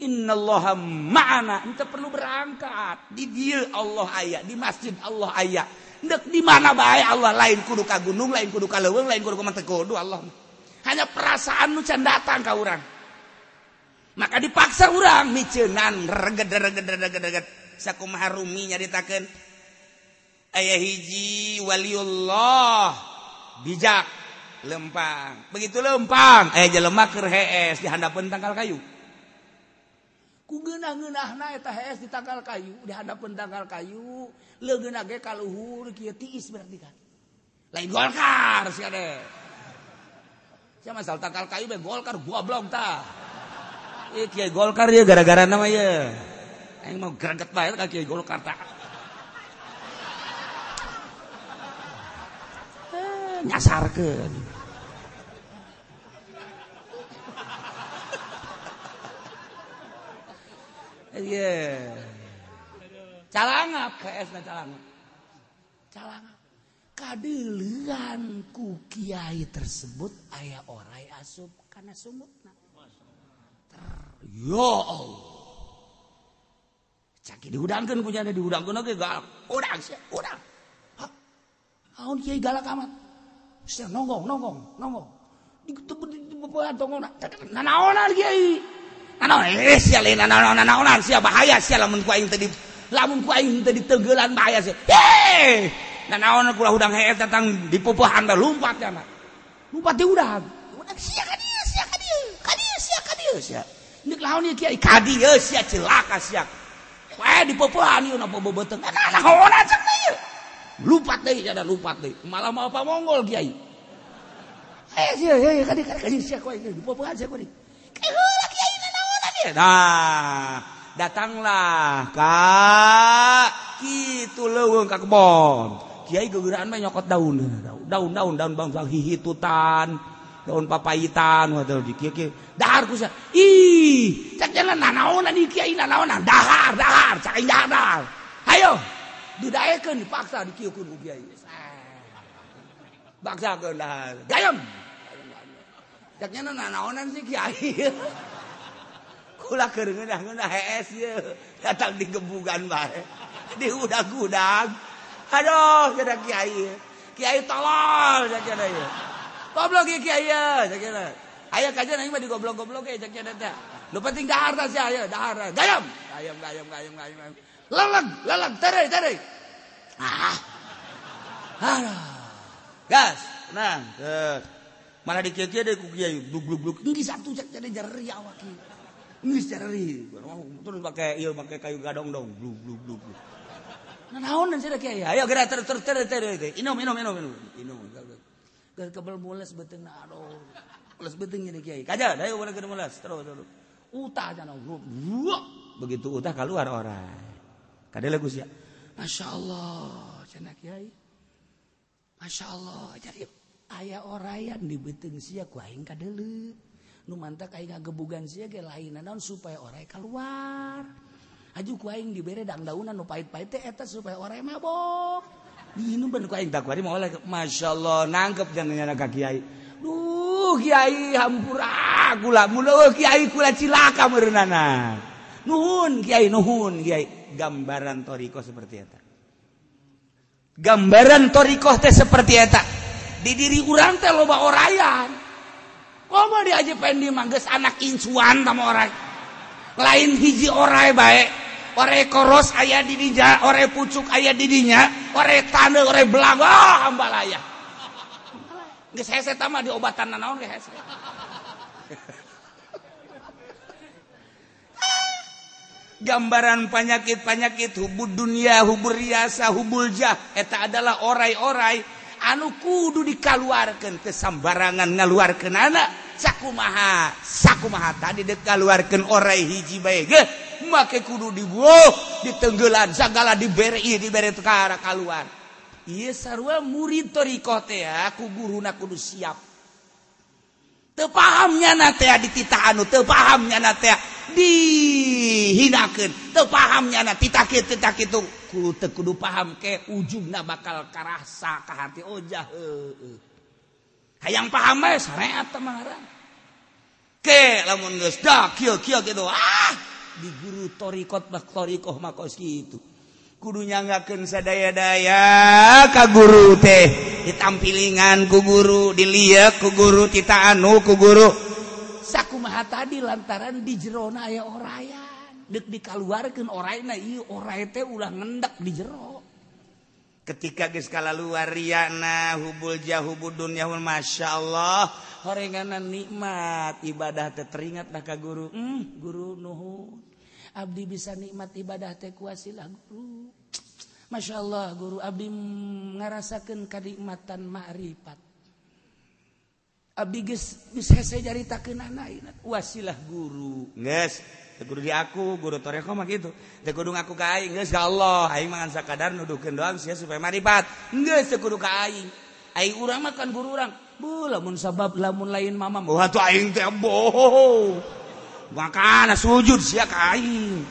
innallaha ma'ana. Ente perlu berangkat. Di dia Allah aya di masjid Allah aya. Dek di mana bae Allah? Lain kudu ka gunung lain kudu ka leuweung lain kudu ka kudu Allah. Hanya perasaan nu can datang ka urang. Maka dipaksa urang miceunan reged reged reged reged sakumaha rumi nyaritakeun aya hiji waliullah. Bijak. Lempang. Begitu lempang. Aya jelema keur hees di handapeun tangkal kayu. kugenah-genaheta di tanggal kayu di handapeun tanggal kayu legenage kaluhur kieu tiis berarti kan. Lain golkar sia de sia masal tanggal kayu be golkar goblok tah. Ieu kieu golkar ieu gara-gara nama ieu. Aing mau greget bae ka kieu golkar ta eh, nyasarkeun. Yeah. calanga PS na calanga calanga ku kiai tersebut aya oray asup kana sumutna yo Allah caki dihudangkeun ku nya dihudangkeun ge galak udang sih udang haun kiai galak amat sia nongong nongong nongong di ketemu di bebean tongona nanaonan kiai bahaya bahaya udang datang dipupuhan lumpat lumpat di udang udang sia kadia sia ka dieu, sia kadia sia nek lawan ieu kiai kadia sia celaka sia wae dipupuhan ieu napa bobobeuteng eta naon cek ieu lumpat deui ada lumpat deui malah mau apa mongol kiai eh sia eh kadia kadia sia koe dipupuhan sia koe nah datanglah Kak gitu leweng ka kebon. Kiai gegeraan mah nyokot daun. Daun daun daun bang hihitutan. Daun papaitan waduh di kieu kieu. Dahar kusa. Ih cek jalan nanaonan di kiai nanaonan dahar dahar cak dahar dahar. Hayo didaekeun dipaksa di kieu ku kiai. Paksa keun dahar. Gayam cak jalan nanaonan si kiai. Kulah kerengenah kena HS ya. Datang Datang digebugan bae. Di udang-udang. Aduh, jadi kiai. Kiai tolol sakena ya. Goblok ya kiai ya, jadi sakena. ayah kajian ini mah di goblok-goblok ya, jadi teh. lupa penting dahar tah sia ya? ye, dahar. Ya. Gayam, gayam, gayam, gayam, gayam. Leleng, leleng, terei, terei. Ah. Aduh. Gas, tenang. Eh. Malah di kiai-kiai deh, kiai bluk-bluk-bluk. Ini satu jadi jari awak ini. terus pakai iya pakai kayu gadong dong. Blub blub blub blub. Nah naon dan saya kiai ayo gerak ter ter ter ter. inom inom inom inom. Inom gak kebel mules beteng aduh. Mules beteng ini kiai. Kajar ayo boleh kena terus terus. Utah jangan blub. Begitu utah keluar orang. Kadang lagu sih masya Allah cina kiai. Masya Allah jadi ayah orayan di beteng siak kuaing kadele mantap gebugan lain naon supaya ora keluar. Aju kuing diberre dang daunan pahit-pahit eta supaya ora mabok. Minum ben kuing tak kuari mah Masya Allah nangkep jangan nyana ka kiai. Duh kiai hampura gula mulu kiai kula cilaka merenana nuhun kiai nuhun kiai. Gambaran toriko seperti eta. Gambaran toriko teh seperti eta. Di diri urang teh loba orayan Komo dia aja pendi mangges anak insuan sama orang. Lain hiji orai baik. Ore koros ayah didinya, ore pucuk ayah didinya, ore tanda, ore belang, oh, hambalaya. Geus hese tah mah diobatan naon ge hese. Gambaran penyakit-penyakit hubul dunia, hubul riasa, hubul jah eta adalah orai-orai anu kudu dikaluarkan kesambarangan ngaluarkan anak sakumaha sakumaha tadi dekaluarkan orai hiji baik make kudu dibuuh ditenggelan segala diberi diberi tekara keluar iya sarua murid toriko teh aku guruna kudu siap. tepahamnya natea ditita anu tepahamnya natea dihinakan tepahamnya na titakit titak itu ku tekudu paham ke ujungna bakal karasa ke hati. Oja oh, hayang paham we syariat tamaran ke lamun geus da kieu kieu gitu. Ah di guru torikot mak torikoh makos gitu kudunya nggakkan sadaya-daya ka guru teh. Ditampilingan ku guru dilihat ku guru kita anu ku guru. Sakumaha tadi lantaran di jerona aya orayan. Dek dikaluarkan orang na iya teh ulah ngendak di jero. Ketika geus kalaluar riana hubul jahubu dunyahul masya Allah horenganan nikmat ibadah teh teringat dah ka guru. Hmm, guru nuhun. Abdi bisa nikmat ibadah teh kuasilah guru Masya Allah guru Abdi ngarasakan kenikmatan ma'rifat Abdi geus geus hese jaritakan anak wasilah guru Nges guru di aku, guru toreko mah gitu. kudu ngaku ka aing, geus ka Allah. Aing mah sakadar nuduhkeun doang sia supaya maripat. Geus tekudu ka aing. Aing urang mah kan guru urang. Bu, lamun sabab lamun lain mamam. Wah atuh aing teh bohong. bakal sujud sia kain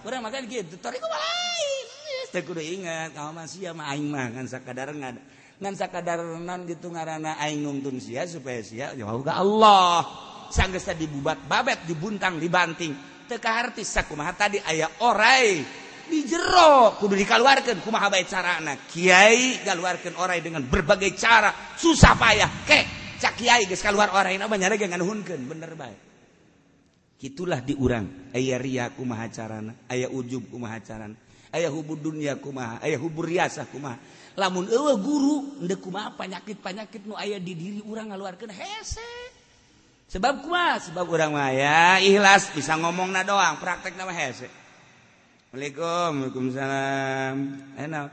kurang makan gitu tori ku lain teh kudu ingat kamu mah sia mah aing mah ngan sakadar ngan ngan sakadarenan gitu ngarana aing nuntun sia supaya sia jauh ke Allah. Sanggeus dibubat babet dibuntang dibanting. Teu kaharti sakumaha tadi aya orai di jero kudu dikaluarkeun. Kumaha bae carana? Kiai galuarkeun orai dengan berbagai cara susah payah. Kek cak kiai geus keluar orai na banyak ge nganuhunkeun bener baik itulah diurang. Aya ria kumahacarana aya ujub kumahacarana aya hubur dunia kumaha aya hubur riasah kumaha. Lamun ewe guru ndek kumaha penyakit penyakit nu aya di diri urang ngaluarkeun hese. Sebab kumaha? Sebab urang mah ya ikhlas bisa ngomongna doang praktek nama hese. Assalamualaikum Waalaikumsalam. Enak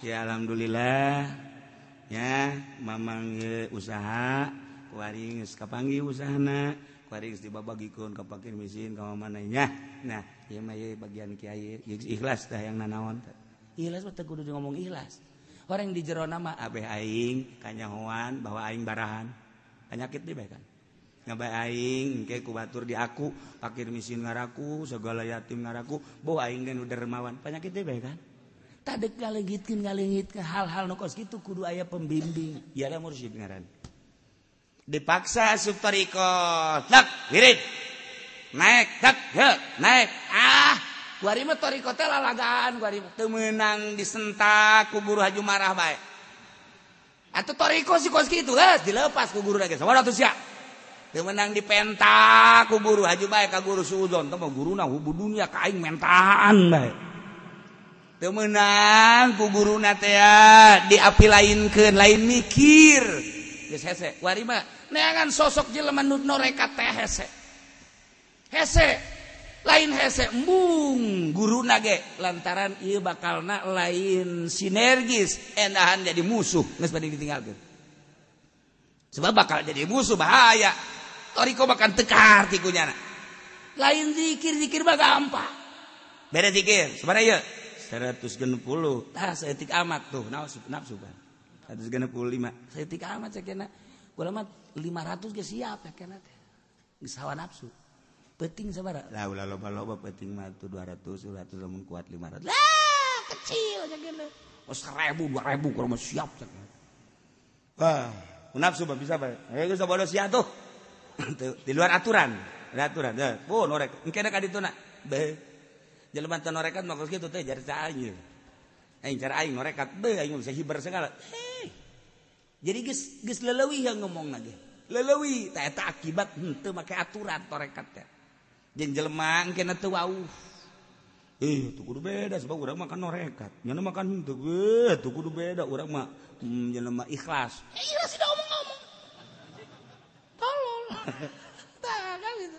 ya alhamdulillah. Ya mamang usaha kuari geus kapanggi usahana. babagiun kapakin mesin ka mananya nah ieu mah bagian kiai ikhlas dah yang nanaon ikhlas mah kudu ngomong ikhlas. Orang di jero nama abeh aing kanyahoan bahwa aing barahan. Penyakit di kan. Ngabai aing ke kubatur di aku pakir misin ngaraku segala yatim ngaraku bahwa aing dan udah dermawan. Penyakit deh kan. Tadek ngalengitkin ngalengit ke hal-hal nukos gitu kudu ayah pembimbing. Iyalah mursyid ngaran. dipaksa subtoriko tak wirid. Naik tak hek naik ah. Gua mah toriko teh lalagaan gua mah teu meunang disentak ku guru haju marah bae. Atuh toriko si kos kitu geus eh, dilepas ku guru lagi. Sabar atuh sia. Teu meunang dipentak ku guru haju bae ka guru suudon teu mah guruna hubu dunia ka aing mentahan bae. Teu meunang ku guruna teh ah, diapilainkeun lain mikir. Geus hese wari mah neangan sosok jelema nu norekat teh hese. Hese lain hese embung guru nage. Lantaran iya bakalna lain sinergis endahan jadi musuh nggak pada ditinggalkan sebab bakal jadi musuh bahaya. Toriko bakal tekar tikunya lain zikir zikir mah gampang. Beda zikir sebenarnya ya seratus puluh. Ah saya tik amat tuh nafsu nafsu kan seratus puluh lima. Saya tik amat saya kena ulama 500 ge siap ya kana teh geus hawa nafsu. Penting sabara. Lah ulah loba-loba penting mah tuh 200 200 lamun kuat 500 lah kecil aja geulah oh 1000 2000 kalau mah siap cek wah nafsu mah bisa bae eh geus bodo siap tuh. Di luar aturan aturan. Ya oh norek engke da kaditu na be jelema teu norekat mah kitu teh jar caaing aing. Cara aing norekat be aing bisa hiber segala. Hei. jadi guys guys lelewi yang ngomong lagi. Lelewi tak akibat henteu make aturan torekat teh. Jeung jelema engkeun teu wauh. Eh tuh kudu beda sebab urang makan norekat. Nyana makan henteu eh tuh kudu beda urang mah. Hmm, jelema ikhlas. Ya ikhlas sudah omong-omong. Tolol. Tah kan gitu.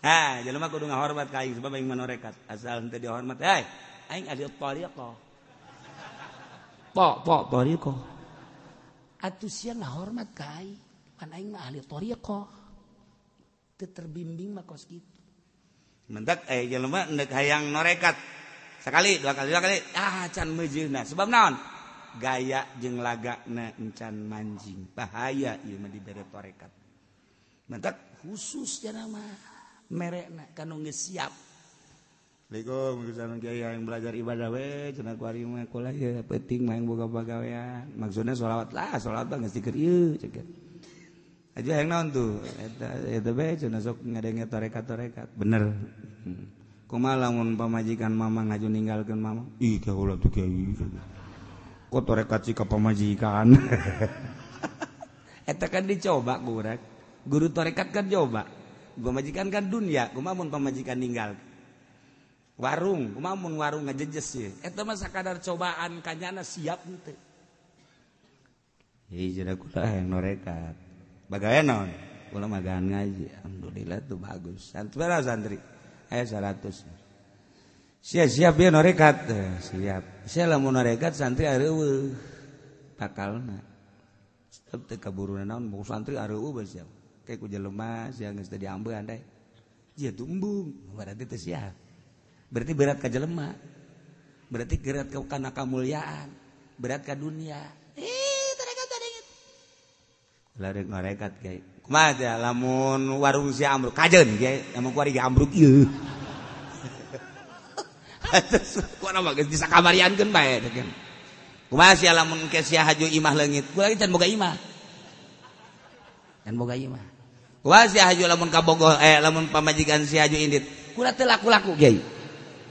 Ah jelema kudu ngahormat ka aing sebab aing manorekat asal henteu dihormat. Hei, aing ada tariqah po po tariqah Atuh sia ngahormat ka aing. Pan aing mah ahli thariqah. Teu terbimbing mah kos kitu. Mentak aya eh, jelema endek hayang norekat. Sekali, dua kali, dua kali. Ah, can meujeuna. Sebab naon? Gaya jeung lagana encan manjing. Bahaya ieu mah dibere torekat. Mentak khusus cenah mah merekna kanu geus siap. yang belajar ibadah we penting main boga pagawean maksudnya sholawat lah sholawat banget stiker ieu ceket aja yang non tuh? Eta bae cenah sok ngadengnya torekat torekat bener. Hmm. kuma lamun pamajikan mama ngaju ninggalkan mama? Ih kau ulah tuh kiai. Kok torekat sih ke pamajikan? Eta kan dicoba gurek. Guru torekat kan coba. Pamajikan kan dunia. Kuma mun pamajikan ninggal warung mamun warung ngajejes eta mah sakadar cobaan kanyana siap henteu jadi jadi kula yang norekat. Bagaya naon? Kula magaan ngaji. Alhamdulillah tuh bagus. Santri berapa santri? Eh seratus siap siap ya norekat. Siap. Saya lamun norekat santri areueuh. Takalna tetep teu kaburu naon? Mau santri areueuh bae siap kayak ku jelema sia geus teu diambeun dai jieu tumbung. Berarti teu siap. berarti berat ke jelema. Berarti berat ke karena kemuliaan. Berat ke dunia. Eh tarekat tarekat larek tarekat kayak kumaha aja lamun warung si amruk? Kajen kayak lamun kuari ge amruk ieu. Atas ku nama geus bisa kabariankeun bae kan kumaha sia lamun ke sia haju imah leungit? Ku lagi can boga imah. Can boga imah. Kumaha sia haju lamun kabogoh eh lamun pamajikan si haju indit? Ku teu laku-laku kiai.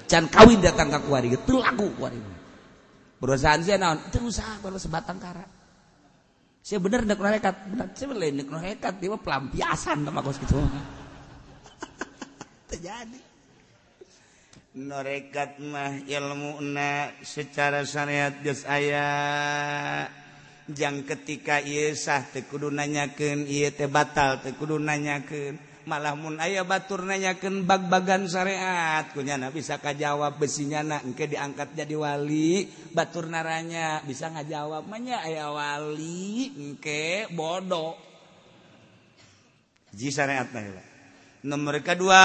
Can kawin datang ka kuari teu laku kuari perusahaan sia naon? Teu usaha baru sebatang kara. Saya bener nek norekat bener saya bener nek norekat dia pelampiasan sama kos gitu. Terjadi. Norekat mah ilmu na secara syariat geus aya. Jang ketika ieu sah teu kudu nanyakeun ieu teh batal teu kudu malahmun aya batur nanyaken bag-bagan syariat. Kunyana bisa kajawab besinya nak engke diangkat jadi wali. Batur naranya bisa ngajawab manya aya wali engke bodoh ji syariat lah nomor kedua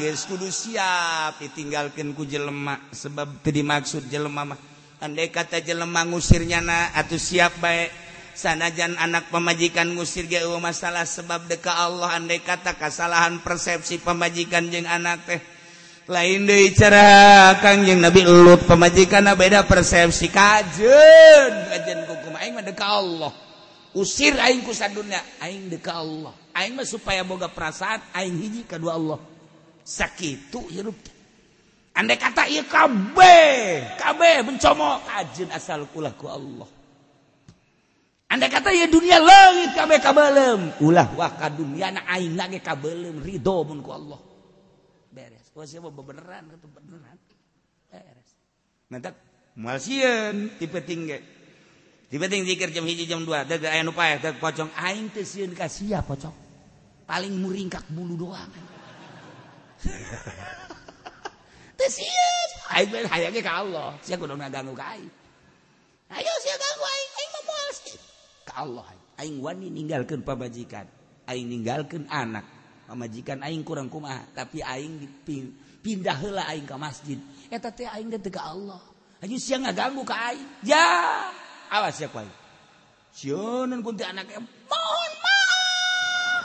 geus kudu siap ditinggalkan ku jelema. Sebab teu dimaksud jelema mah. Andai kata jelema ngusirnya na atuh siap baik sanajan anak pemajikan ngusir ge masalah sebab deka Allah andai kata kesalahan persepsi pemajikan jeung anak teh. Lain deui cara Kangjeng Nabi Lut pemajikan beda persepsi. Kajen kajen kukum aing mah deka Allah. Usir aing ku sadunya aing deka Allah. Aing mah supaya boga perasaan aing hiji kedua Allah. Sakitu hirup andai kata ieu kabeh kabeh mencomok kajen asal kulaku Allah. Anda kata ya dunia langit kabeh kabelem. Ulah wah ka dunia na aing lagi kabelem ridho mun ku Allah. Beres. Wah siapa beneran kata beneran. Beres. Nanti malsieun tipe tinggi. Tipe tinggi zikir jam hiji jam dua. Daga aya nu paeh daga pocong aing teh sieun ka sia pocong. Paling muringkak bulu doang. Teh sieun. Aing hayang ka Allah. Sia kudu ngaganggu ka aing. Ayo sia Allah. Aing wani ninggalkan pamajikan aing ninggalkan anak. Pamajikan aing kurang kumaha tapi aing pindah heula aing ke masjid. Eta teh aing teh ka Allah. Aja siang ngaganggu ka aing. Ya awas ya kuai. Sieun kunti anaknya mohon maaf.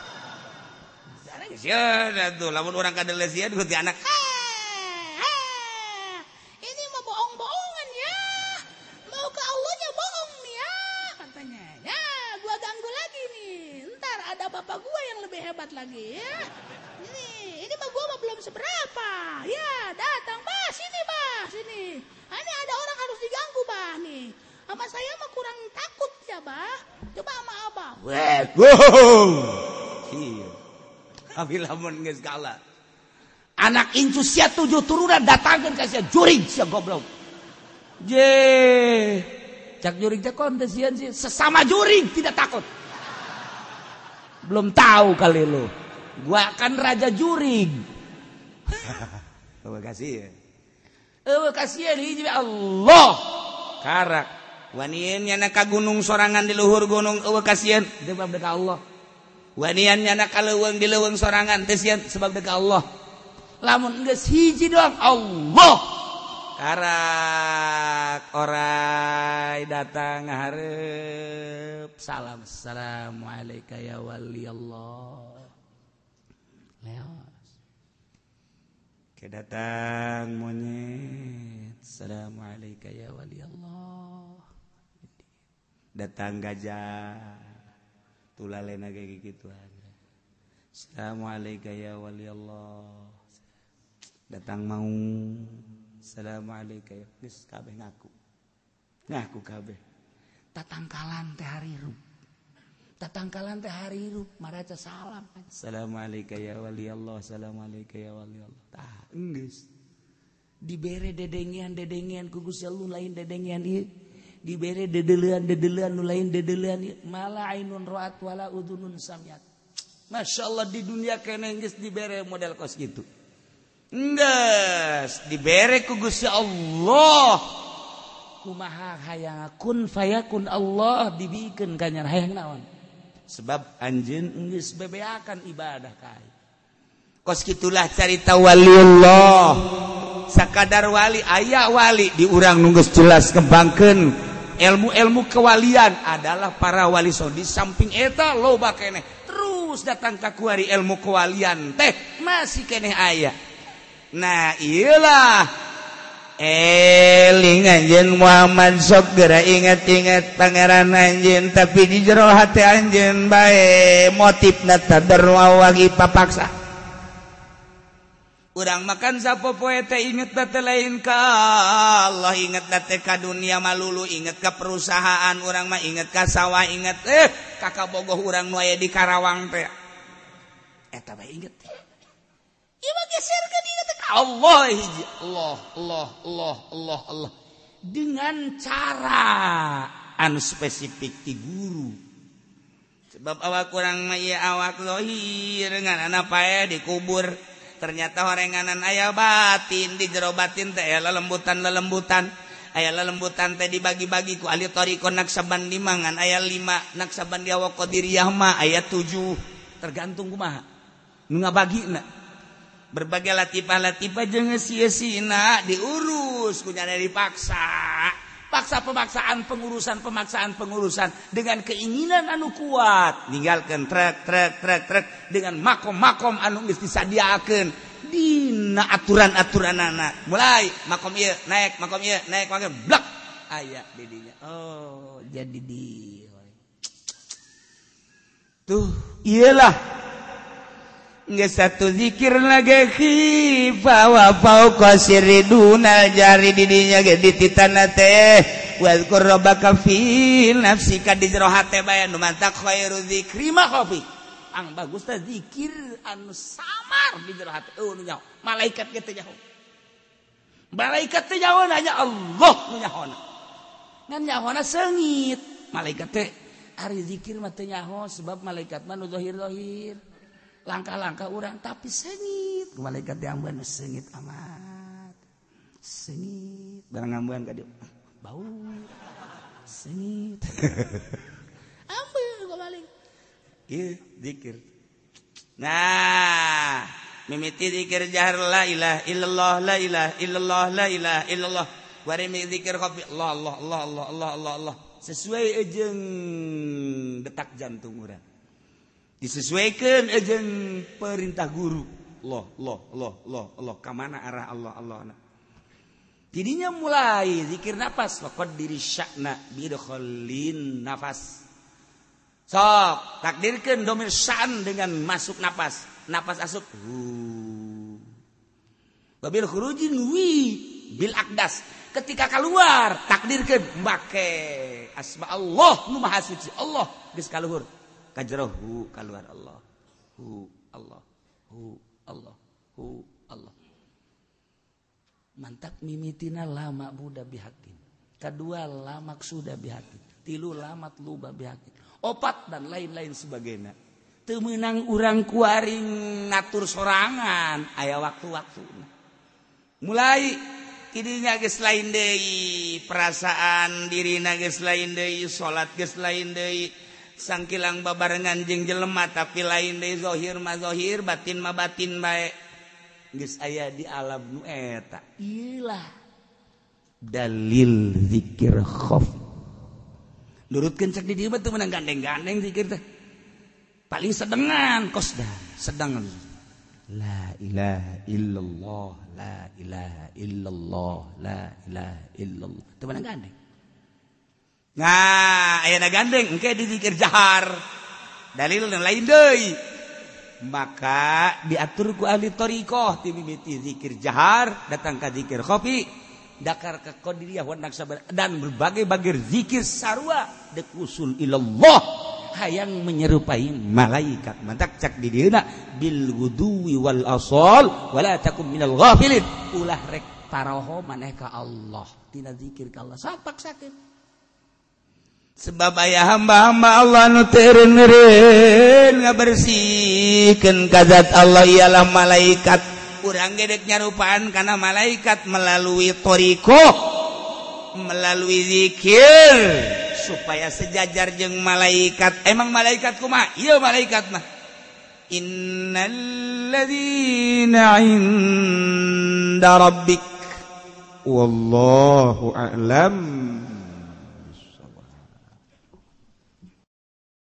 Sareng sieun atuh lamun urang kadelesian kunti anak
ah,
Anak incu sia tujuh turunan datangkan ke sia juring sia goblok. Je. Cak juring teh kontes sih? Sesama juring tidak takut. Belum tahu kali lu. Gua kan raja juring terima kasih ya. Terima kasih ya Allah. Karak wanian nyana ka gunung sorangan di luhur gunung eueuh kasihan. Sebab dekat Allah. Wanian nyana ka leuweung di leuweung sorangan teh sebab dekat Allah. Lamun geus hiji doang Allah! Karak orai datang harap salam assalamualaikum ya wali Allah. Leos. Kedatang monyet. Assalamualaikum ya wali Allah datang gajah. Tula lena kayak gitu Assalamualaikum ya wali Allah. Datang mau. Assalamualaikum. Ya geus kabeh ngaku. Ngaku kabeh. Tatangkalan teh harirup tatangkalan teh harirup maraca salam. Assalamualaikum ya wali Allah. Assalamualaikum ya wali Allah. Tah enggeus. Dibere dedengian dedengian ku Gusti lain dedengian ieu. dibere dedelean dedelean nu lain dedelian malah ainun wala udunun samyat. Masya Allah di dunia kena geus dibere model kos gitu. Nges dibere ku Gusti Allah. Kumaha hayang kun fayakun Allah dibikeun kanyar hayang naon? Sebab anjeun geus bebeakan ibadah kai kos gitulah carita waliullah sakadar wali aya wali di urang nunggus jelas kembangkeun. ilmu-elmu kewalian adalah para wali so di samping eta loba keeh terus datang kakuari ilmu kewalian teh. Masih keeh ayah nah ilah eling anjen Muhammad sok gera ingat-ingat Pangeran anjin tapi di jero hati anjen baik motif nata derwawangi papaksa. Urang makan sapo poete inget date lain ka Allah inget date ka dunia malulu inget ke perusahaan urang mah inget ka sawah inget eh kakak bogoh urang nu aya di Karawang teh. Eh, Eta bae inget. Ieu mah geserkeun ka Allah. Allah Allah Allah Allah Allah. Dengan cara anu spesifik ti guru. Sebab awak kurang mah ieu awak lohir ngan pae dikubur. ternyata horenganan ayah batin di jero batin teh lelembutan lelembutan. Aya lelembutan teh dibagi-bagi ku ahli toriko naksaban limangan aya lima naksaban diawa qadiriyah mah aya tujuh. Tergantung kumaha. Nu ngabagina berbagai latifah-latifah jeung sia-sina diurus ku dipaksa. Paksa pemaksaan pengurusan. Pemaksaan pengurusan dengan keinginan anu kuat. Meninggalkan truk truk truk truk dengan makom-makom anu disadiakan di aturan-aturan anak mulai makom naik makom naik blok aya didinya Oh jadi di tuh iyalah nggak satu zikir lagi bawa sirriduna jari didinya di titana teh. Wazkur rabbaka fi nafsika jero hate bae nu mantak khairu dzikri ma kopi ang bagus teh zikir anu samar di jero hate. Oh nu nyaho. Malaikat ge teh nyaho. Malaikat teh nyaho nanya Allah nu nyahona ngan nyahona seungit. Malaikat teh ari zikir mah teu nyaho sebab malaikat mah nu zahir-zahir langkah-langkah orang tapi sengit. Malaikat diamban sengit amat. Sengit. Barang ngamban ka bau. Sengit.
Ambil kok balik.
Iya zikir. Nah mimiti zikir jahar la ilaha illallah la ilaha illallah la ilaha illallah. Wari zikir kopi Allah Allah Allah Allah Allah Allah Allah. Sesuai ejeng detak jantung orang disesuaikan ajeng perintah guru. Loh loh loh loh loh. Kemana arah Allah Allah na. jadinya mulai zikir nafas. Laqad diri syakna bidkhalin nafas. Sok takdirkan domir syan dengan masuk nafas. Nafas asup hu babil khurujin wi bil akdas. Ketika keluar takdirkan. Make asma Allah nu maha suci Allah geus kaluhur. kajrohu keluar Allah. Hu Allah. Hu Allah. Hu Allah. Mantap mimitina lama Buddha bihakin. Kedua lamak sudah bihakin. Tilu lamat luba bihakin. Opat dan lain-lain sebagainya. Temenang urang kuaring ngatur sorangan ayah waktu-waktu. Mulai kini geus lain deui perasaan diri nages lain deui salat geus lain deui sangkilang babarengan jeng jelema tapi lain dari dzohir mazohir batin ma batin baik geus aya di alam nu eta. Ilah. Dalil zikir khauf nurutkeun cek di dieu mah teu menang gandeng-gandeng zikir teh. Paling sedengan kosda sedang. La ilaha illallah la ilaha illallah la ilaha illallah. Teu menang gandeng. Nah, ayana gandeng engke dizikir jahar. Dalil yang lain deui. Maka diatur ku ahli thariqah ti mimiti zikir jahar, datang ka zikir khafi, dakar ka qadiriyah wa naksabar dan berbagai bagai zikir sarwa, dekusul ilallah hayang menyerupai malaikat. Mantak cak di dina, bil guduwi wal asal wala takum minal ghafilin. Ulah rek taroho maneh ka Allah. Tina zikir ka Allah. Sapak sakit. sebab ayah hamba-hamba Allah nuterin nggak bersihkan kazat Allah ialah malaikat. Kurang gedek nyarupaan karena malaikat melalui toriko melalui zikir supaya sejajar jeng malaikat. Emang malaikat kuma iya malaikat mah. Innalladzina inda rabbik. Wallahu a'lam.